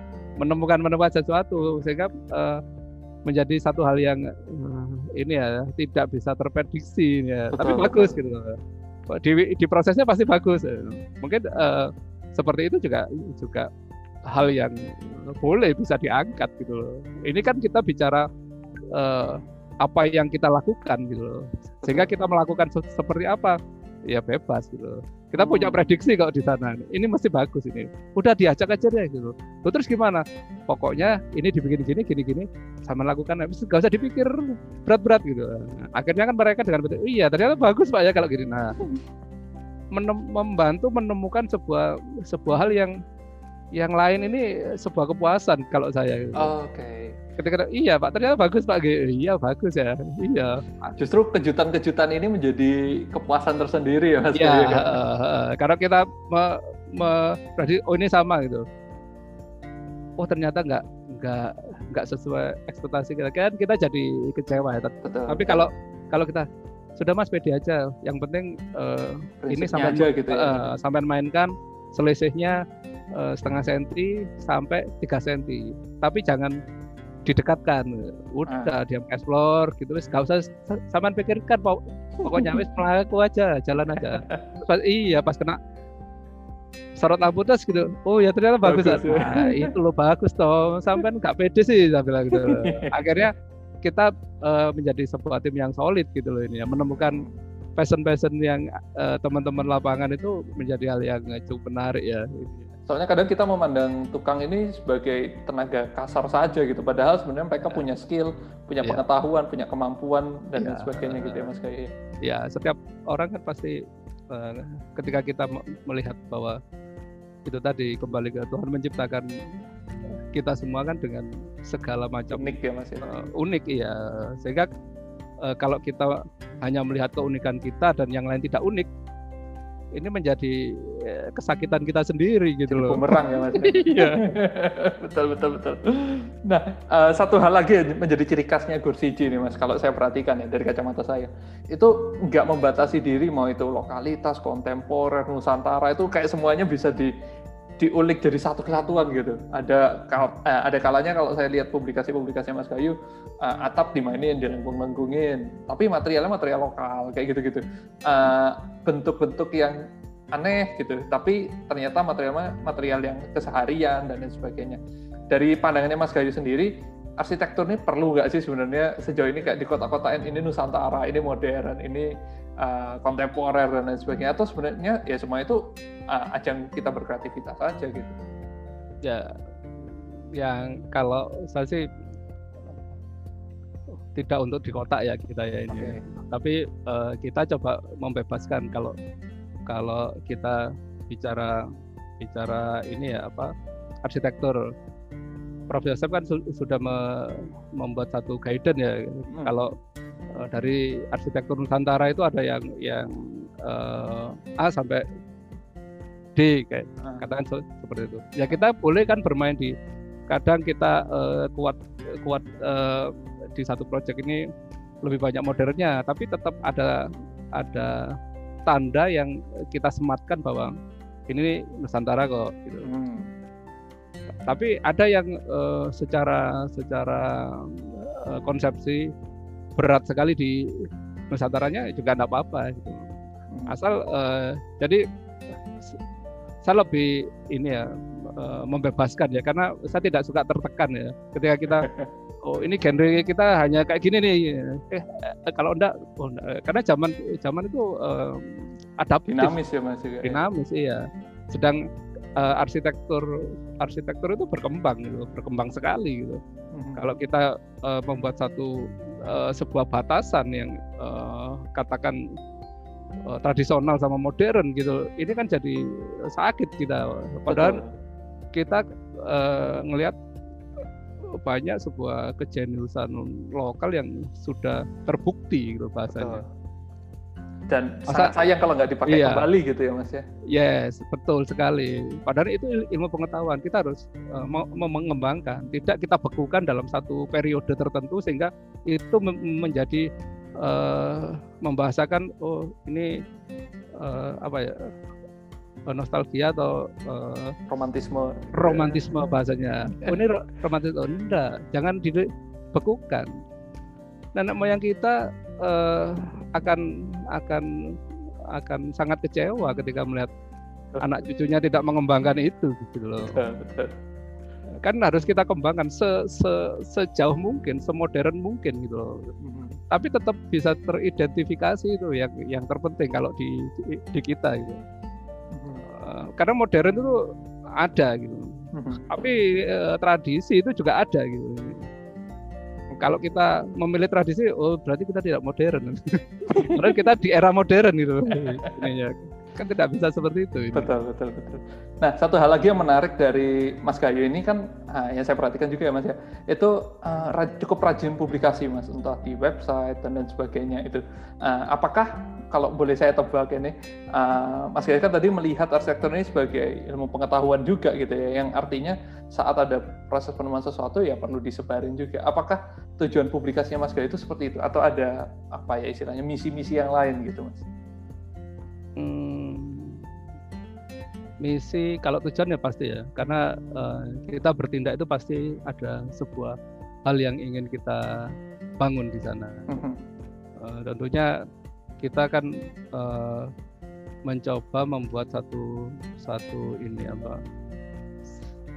menemukan menemukan sesuatu sehingga uh, menjadi satu hal yang uh, ini ya tidak bisa terprediksi ya. Betul, Tapi betul. bagus gitu loh. Di, di prosesnya pasti bagus. Mungkin uh, seperti itu juga juga hal yang boleh bisa diangkat gitu loh. Ini kan kita bicara uh, apa yang kita lakukan gitu loh. Sehingga kita melakukan seperti apa ya bebas gitu. Kita punya hmm. prediksi kalau di sana. Ini mesti bagus ini. Udah diajak aja deh gitu. Loh, terus gimana? Pokoknya ini dibikin gini gini gini sama lakukan habis gak usah dipikir berat-berat gitu. Nah, akhirnya kan mereka dengan betul, iya ternyata bagus Pak ya kalau gini. Nah, menem membantu menemukan sebuah sebuah hal yang yang lain ini sebuah kepuasan kalau saya. Oh, Oke. Okay. Ketika iya Pak ternyata bagus Pak, iya bagus ya, iya. Justru kejutan-kejutan ini menjadi kepuasan tersendiri ya Mas. Iya. Kan? Uh, uh, karena kita me, me, berarti oh ini sama gitu. oh ternyata nggak nggak nggak sesuai ekspektasi kita kan kita jadi kecewa ya Betul. tapi kalau kalau kita sudah mas pede aja yang penting uh, ini sampai aja gitu ya. uh, sampai mainkan selisihnya uh, setengah senti sampai tiga senti. Tapi jangan didekatkan. Udah ah. diam explore gitu wis gak usah sampean pikirkan pokoknya wis melaku aja jalan aja. Pas, iya pas kena sorot lampu terus gitu. Oh ya ternyata bagus, bagus ya. nah, itu lo bagus toh. Sampai nggak pede sih saya bilang gitu. Akhirnya kita uh, menjadi sebuah tim yang solid gitu loh ini ya. Menemukan passion-passion yang uh, teman-teman lapangan itu menjadi hal yang cukup menarik ya soalnya kadang kita memandang tukang ini sebagai tenaga kasar saja gitu padahal sebenarnya mereka ya. punya skill punya ya. pengetahuan punya kemampuan dan ya. sebagainya gitu ya mas Kai ya setiap orang kan pasti uh, ketika kita melihat bahwa itu tadi kembali ke Tuhan menciptakan kita semua kan dengan segala macam unik ya mas ya? Uh, unik iya sehingga uh, kalau kita hanya melihat keunikan kita dan yang lain tidak unik ini menjadi eh, kesakitan kita sendiri gitu loh. Bumerang ya mas. Iya. betul betul betul. Nah uh, satu hal lagi menjadi ciri khasnya Gursiji ini mas. Kalau saya perhatikan ya dari kacamata saya, itu nggak membatasi diri mau itu lokalitas, kontemporer, nusantara itu kayak semuanya bisa di diulik dari satu kesatuan gitu. Ada eh, ada kalanya kalau saya lihat publikasi-publikasi Mas Kayu uh, atap dimainin, dilengkung-lengkungin, tapi materialnya material lokal kayak gitu-gitu. Uh, bentuk-bentuk yang aneh gitu, tapi ternyata materialnya material yang keseharian dan lain sebagainya. Dari pandangannya Mas Gayu sendiri, arsitektur ini perlu nggak sih sebenarnya sejauh ini kayak di kota-kota ini Nusantara, ini modern, ini uh, kontemporer dan lain sebagainya atau sebenarnya ya semua itu uh, ajang kita berkreativitas saja gitu. Ya yang kalau saya sih tidak untuk di kota ya kita ya ini. Okay. tapi uh, kita coba membebaskan kalau kalau kita bicara bicara ini ya apa arsitektur. Prof. Yosef kan su sudah me membuat satu guidance ya. Hmm. kalau uh, dari arsitektur Nusantara itu ada yang yang uh, A sampai D kayak hmm. katakan seperti itu. Ya kita boleh kan bermain di kadang kita uh, kuat kuat uh, di satu proyek ini lebih banyak modernnya, tapi tetap ada ada tanda yang kita sematkan bahwa ini Nusantara kok. Gitu. Hmm. Tapi ada yang uh, secara secara uh, konsepsi berat sekali di Nusantaranya juga tidak apa-apa gitu. Hmm. Asal uh, jadi saya lebih ini ya uh, membebaskan ya karena saya tidak suka tertekan ya ketika kita oh ini genre kita hanya kayak gini nih eh, eh kalau enggak, oh, enggak karena zaman zaman itu uh, adaptif dinamis ya mas ya? dinamis iya sedang uh, arsitektur arsitektur itu berkembang gitu berkembang sekali gitu hmm. kalau kita uh, membuat satu uh, sebuah batasan yang uh, katakan uh, tradisional sama modern gitu ini kan jadi sakit kita padahal Betul. kita uh, ngelihat banyak sebuah kejeniusan lokal yang sudah terbukti gitu bahasanya Betul dan Masa, sangat sayang kalau nggak dipakai iya. kembali gitu ya mas ya? Yes betul sekali. Padahal itu ilmu pengetahuan. Kita harus uh, mengembangkan. Tidak kita bekukan dalam satu periode tertentu sehingga itu menjadi uh, membahasakan oh ini uh, apa ya nostalgia atau uh, romantisme. romantisme bahasanya. Oh ini romantisme oh, enggak. Jangan dibekukan nenek moyang kita uh, akan akan akan sangat kecewa ketika melihat anak cucunya tidak mengembangkan itu gitu loh. Kan harus kita kembangkan se, se, sejauh mungkin, semodern mungkin gitu loh. Mm-hmm. Tapi tetap bisa teridentifikasi itu yang yang terpenting kalau di di, di kita gitu. Mm-hmm. Uh, karena modern itu ada gitu. Mm-hmm. Tapi uh, tradisi itu juga ada gitu kalau kita memilih tradisi, oh berarti kita tidak modern. Karena kita di era modern gitu. ya. kan tidak bisa seperti itu. Ini. Betul, betul, betul. Nah, satu hal lagi yang menarik dari Mas Gayu ini kan, uh, yang saya perhatikan juga ya Mas ya, itu uh, cukup rajin publikasi Mas, entah di website dan lain sebagainya itu. Uh, apakah kalau boleh saya tebak ini, uh, Mas Gayu kan tadi melihat arsitektur ini sebagai ilmu pengetahuan juga gitu ya, yang artinya saat ada proses penemuan sesuatu ya perlu disebarin juga. Apakah tujuan publikasinya Mas Gayu itu seperti itu, atau ada apa ya istilahnya misi-misi yang lain gitu Mas? Hmm, misi kalau tujuan ya pasti ya karena uh, kita bertindak itu pasti ada sebuah hal yang ingin kita bangun di sana uh, tentunya kita kan uh, mencoba membuat satu satu ini apa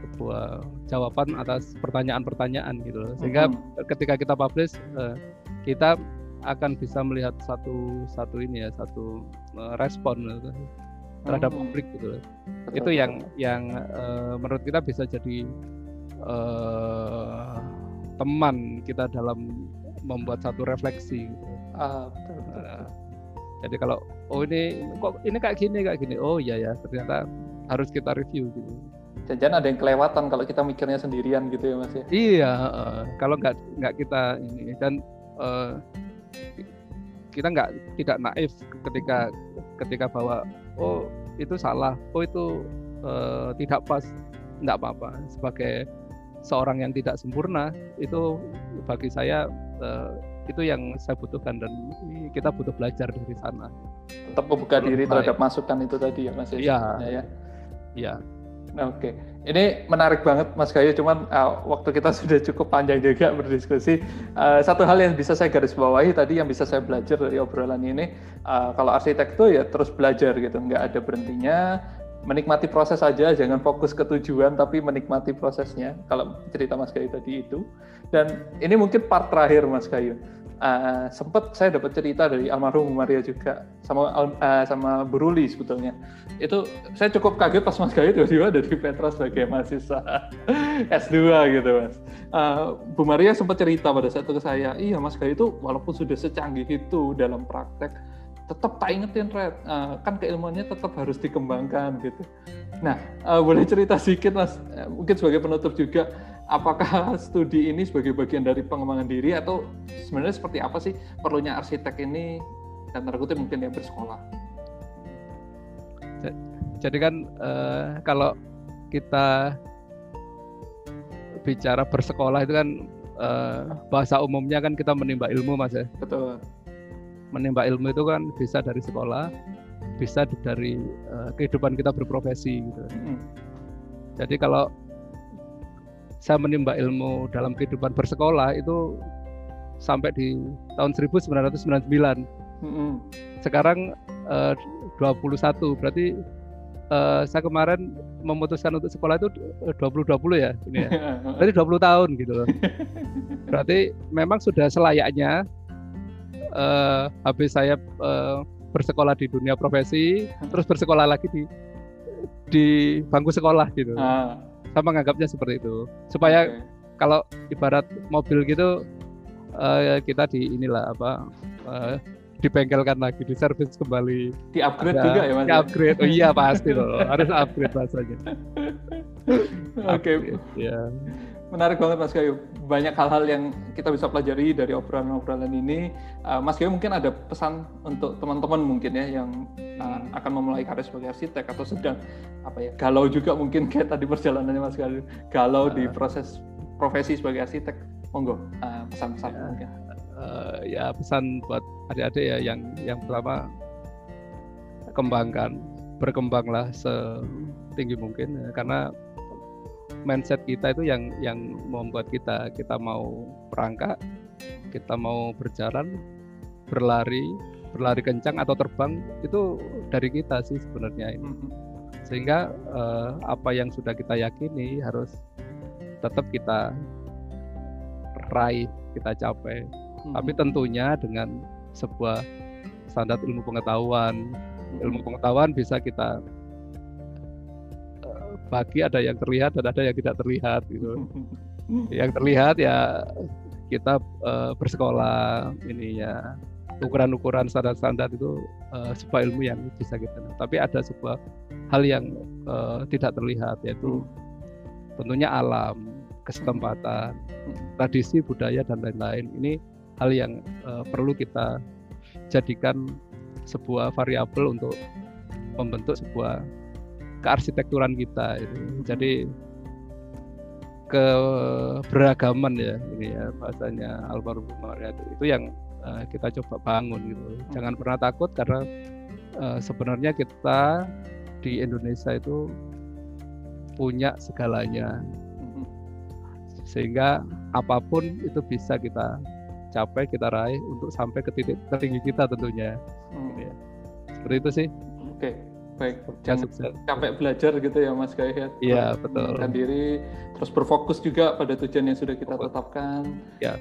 sebuah jawaban atas pertanyaan-pertanyaan gitu sehingga mm-hmm. ketika kita publish uh, kita akan bisa melihat satu satu ini ya satu uh, respon gitu, terhadap hmm. publik gitu Betul, itu yang yang uh, menurut kita bisa jadi uh, teman kita dalam membuat satu refleksi gitu. Ah, betul, betul. Uh, jadi kalau oh ini kok ini kayak gini kayak gini. Oh iya ya ternyata harus kita review gitu. Jangan ada yang kelewatan kalau kita mikirnya sendirian gitu ya mas ya? Iya uh, kalau nggak nggak kita ini. Dan uh, kita nggak tidak naif ketika ketika bahwa oh itu salah. Oh itu uh, tidak pas. Nggak apa-apa. Sebagai seorang yang tidak sempurna itu bagi saya uh, itu yang saya butuhkan dan kita butuh belajar dari sana tetap membuka diri terhadap masukan itu tadi ya mas ya ya ya Oke, okay. ini menarik banget Mas Gayu. Cuman uh, waktu kita sudah cukup panjang juga berdiskusi. Uh, satu hal yang bisa saya garis bawahi tadi yang bisa saya belajar dari obrolan ini, uh, kalau arsitek itu ya terus belajar gitu, nggak ada berhentinya. Menikmati proses saja, jangan fokus ke tujuan, tapi menikmati prosesnya. Kalau cerita Mas Gayu tadi itu. Dan ini mungkin part terakhir Mas Gayu uh, sempat saya dapat cerita dari almarhum Maria juga sama uh, sama Buruli sebetulnya itu saya cukup kaget pas Mas Gayu tiba-tiba dari Petra sebagai mahasiswa S2 gitu Mas uh, Bu Maria sempat cerita pada saat itu ke saya iya Mas Gayu itu walaupun sudah secanggih itu dalam praktek tetap tak ingetin Red uh, kan keilmuannya tetap harus dikembangkan gitu nah uh, boleh cerita sedikit Mas mungkin sebagai penutup juga apakah studi ini sebagai bagian dari pengembangan diri atau sebenarnya seperti apa sih perlunya arsitek ini dan terkutip mungkin yang bersekolah? Jadi kan uh, kalau kita bicara bersekolah itu kan uh, bahasa umumnya kan kita menimba ilmu mas ya. Betul. Menimba ilmu itu kan bisa dari sekolah, bisa dari uh, kehidupan kita berprofesi gitu. Mm -hmm. Jadi kalau saya menimba ilmu dalam kehidupan bersekolah itu sampai di tahun 1999. Mm-hmm. Sekarang eh, uh, 21 berarti uh, saya kemarin memutuskan untuk sekolah itu 2020 ya ini ya. Berarti 20 tahun gitu loh. Berarti memang sudah selayaknya uh, habis saya uh, bersekolah di dunia profesi terus bersekolah lagi di di bangku sekolah gitu. Ah saya menganggapnya seperti itu supaya okay. kalau ibarat mobil gitu uh, kita di inilah apa uh, dibengkelkan lagi, diservis kembali. Di upgrade juga ya mas? Di upgrade, oh iya pasti loh, harus upgrade rasanya. Oke, okay. ya. Menarik banget Mas Gayu. Banyak hal-hal yang kita bisa pelajari dari obrolan-obrolan ini. Uh, Mas Gayu mungkin ada pesan untuk teman-teman mungkin ya yang uh, akan memulai karir sebagai arsitek atau sedang apa ya galau juga mungkin kayak tadi perjalanannya Mas Gayu galau uh, di proses profesi sebagai arsitek. Monggo uh, pesan-pesan ya, mungkin. Uh, ya pesan buat adik-adik ya yang yang pertama kembangkan berkembanglah setinggi mungkin ya, karena mindset kita itu yang yang membuat kita kita mau perangkat, kita mau berjalan, berlari, berlari kencang atau terbang itu dari kita sih sebenarnya ini. Mm-hmm. Sehingga uh, apa yang sudah kita yakini harus tetap kita raih, kita capai. Hmm. Tapi tentunya dengan sebuah standar ilmu pengetahuan. Ilmu pengetahuan bisa kita bagi ada yang terlihat dan ada yang tidak terlihat gitu. yang terlihat ya kita uh, bersekolah ini ya ukuran-ukuran standar-standar itu uh, sebuah ilmu yang bisa kita tapi ada sebuah hal yang uh, tidak terlihat yaitu hmm. tentunya alam kesempatan tradisi budaya dan lain-lain ini hal yang uh, perlu kita jadikan sebuah variabel untuk membentuk sebuah kearsitekturan kita itu. Jadi keberagaman ya ini ya bahasanya almarhum itu, itu yang uh, kita coba bangun gitu. Jangan pernah takut karena uh, sebenarnya kita di Indonesia itu punya segalanya. Sehingga apa pun itu bisa kita capai, kita raih untuk sampai ke titik tertinggi kita tentunya. Hmm. Ya. Seperti itu sih. Oke. Okay baik jangan capek belajar gitu ya Mas Gaya iya betul. Dan diri terus berfokus juga pada tujuan yang sudah kita tetapkan. Ya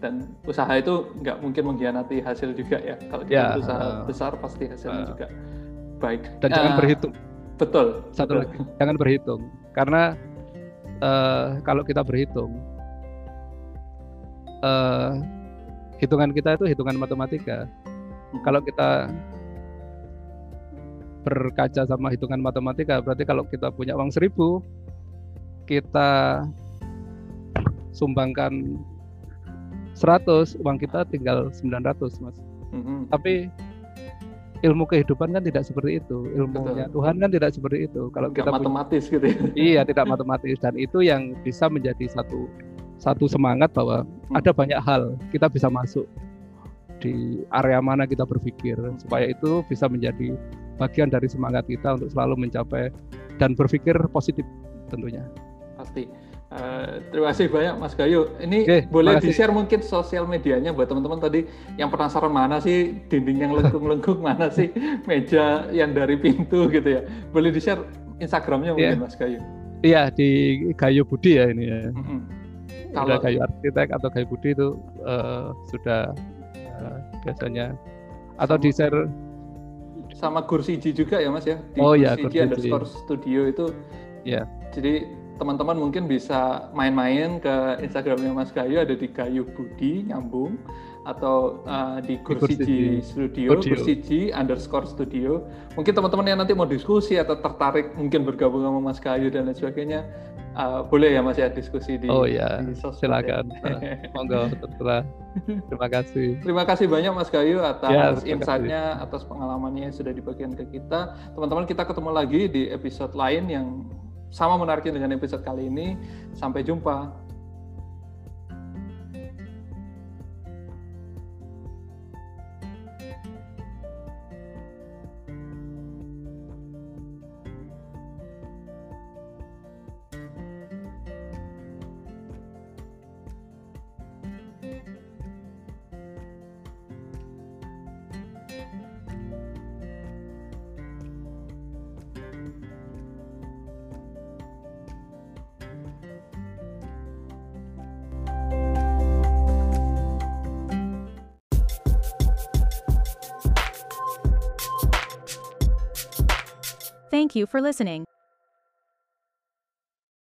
dan usaha itu nggak mungkin mengkhianati hasil juga ya. Kalau kita ya, usaha uh, besar pasti hasilnya uh, juga baik. Dan uh, jangan berhitung. betul. Satu betul. lagi jangan berhitung. Karena uh, kalau kita berhitung uh, hitungan kita itu hitungan matematika. Hmm. kalau kita berkaca sama hitungan matematika berarti kalau kita punya uang seribu kita sumbangkan 100 uang kita tinggal 900 mas mm-hmm. tapi ilmu kehidupan kan tidak seperti itu ilmunya Betul. Tuhan kan tidak seperti itu kalau kita matematis punya, gitu ya. iya tidak matematis dan itu yang bisa menjadi satu satu semangat bahwa hmm. ada banyak hal kita bisa masuk di area mana kita berpikir supaya itu bisa menjadi bagian dari semangat kita untuk selalu mencapai dan berpikir positif tentunya. Pasti. Uh, terima kasih banyak Mas Gayu. Ini okay, boleh di-share mungkin sosial medianya buat teman-teman tadi yang penasaran mana sih dinding yang lengkung-lengkung, mana sih meja yang dari pintu gitu ya. Boleh di-share Instagramnya mungkin yeah. Mas Gayu. Iya di Gayu Budi ya ini ya. Mm -hmm. Kalau Gayu Arsitek atau Gayu Budi itu uh, sudah uh, biasanya atau di-share sama Gursiji juga ya Mas ya. Di oh iya, Gursiji underscore studio itu. Ya. Jadi teman-teman mungkin bisa main-main ke Instagramnya Mas Gayu ada di Gayu Budi nyambung atau uh, di Gursiji Studio, Gursiji underscore Studio. Mungkin teman-teman yang nanti mau diskusi atau tertarik mungkin bergabung sama Mas Gayu dan lain sebagainya, uh, boleh ya Mas ya diskusi di Oh iya, di silakan. Ya. Monggo terserah. Terima kasih. Terima kasih banyak Mas Gayu atas ya, insight-nya, atas pengalamannya yang sudah dibagikan ke kita. Teman-teman kita ketemu lagi di episode lain yang sama menariknya dengan episode kali ini. Sampai jumpa. You for listening.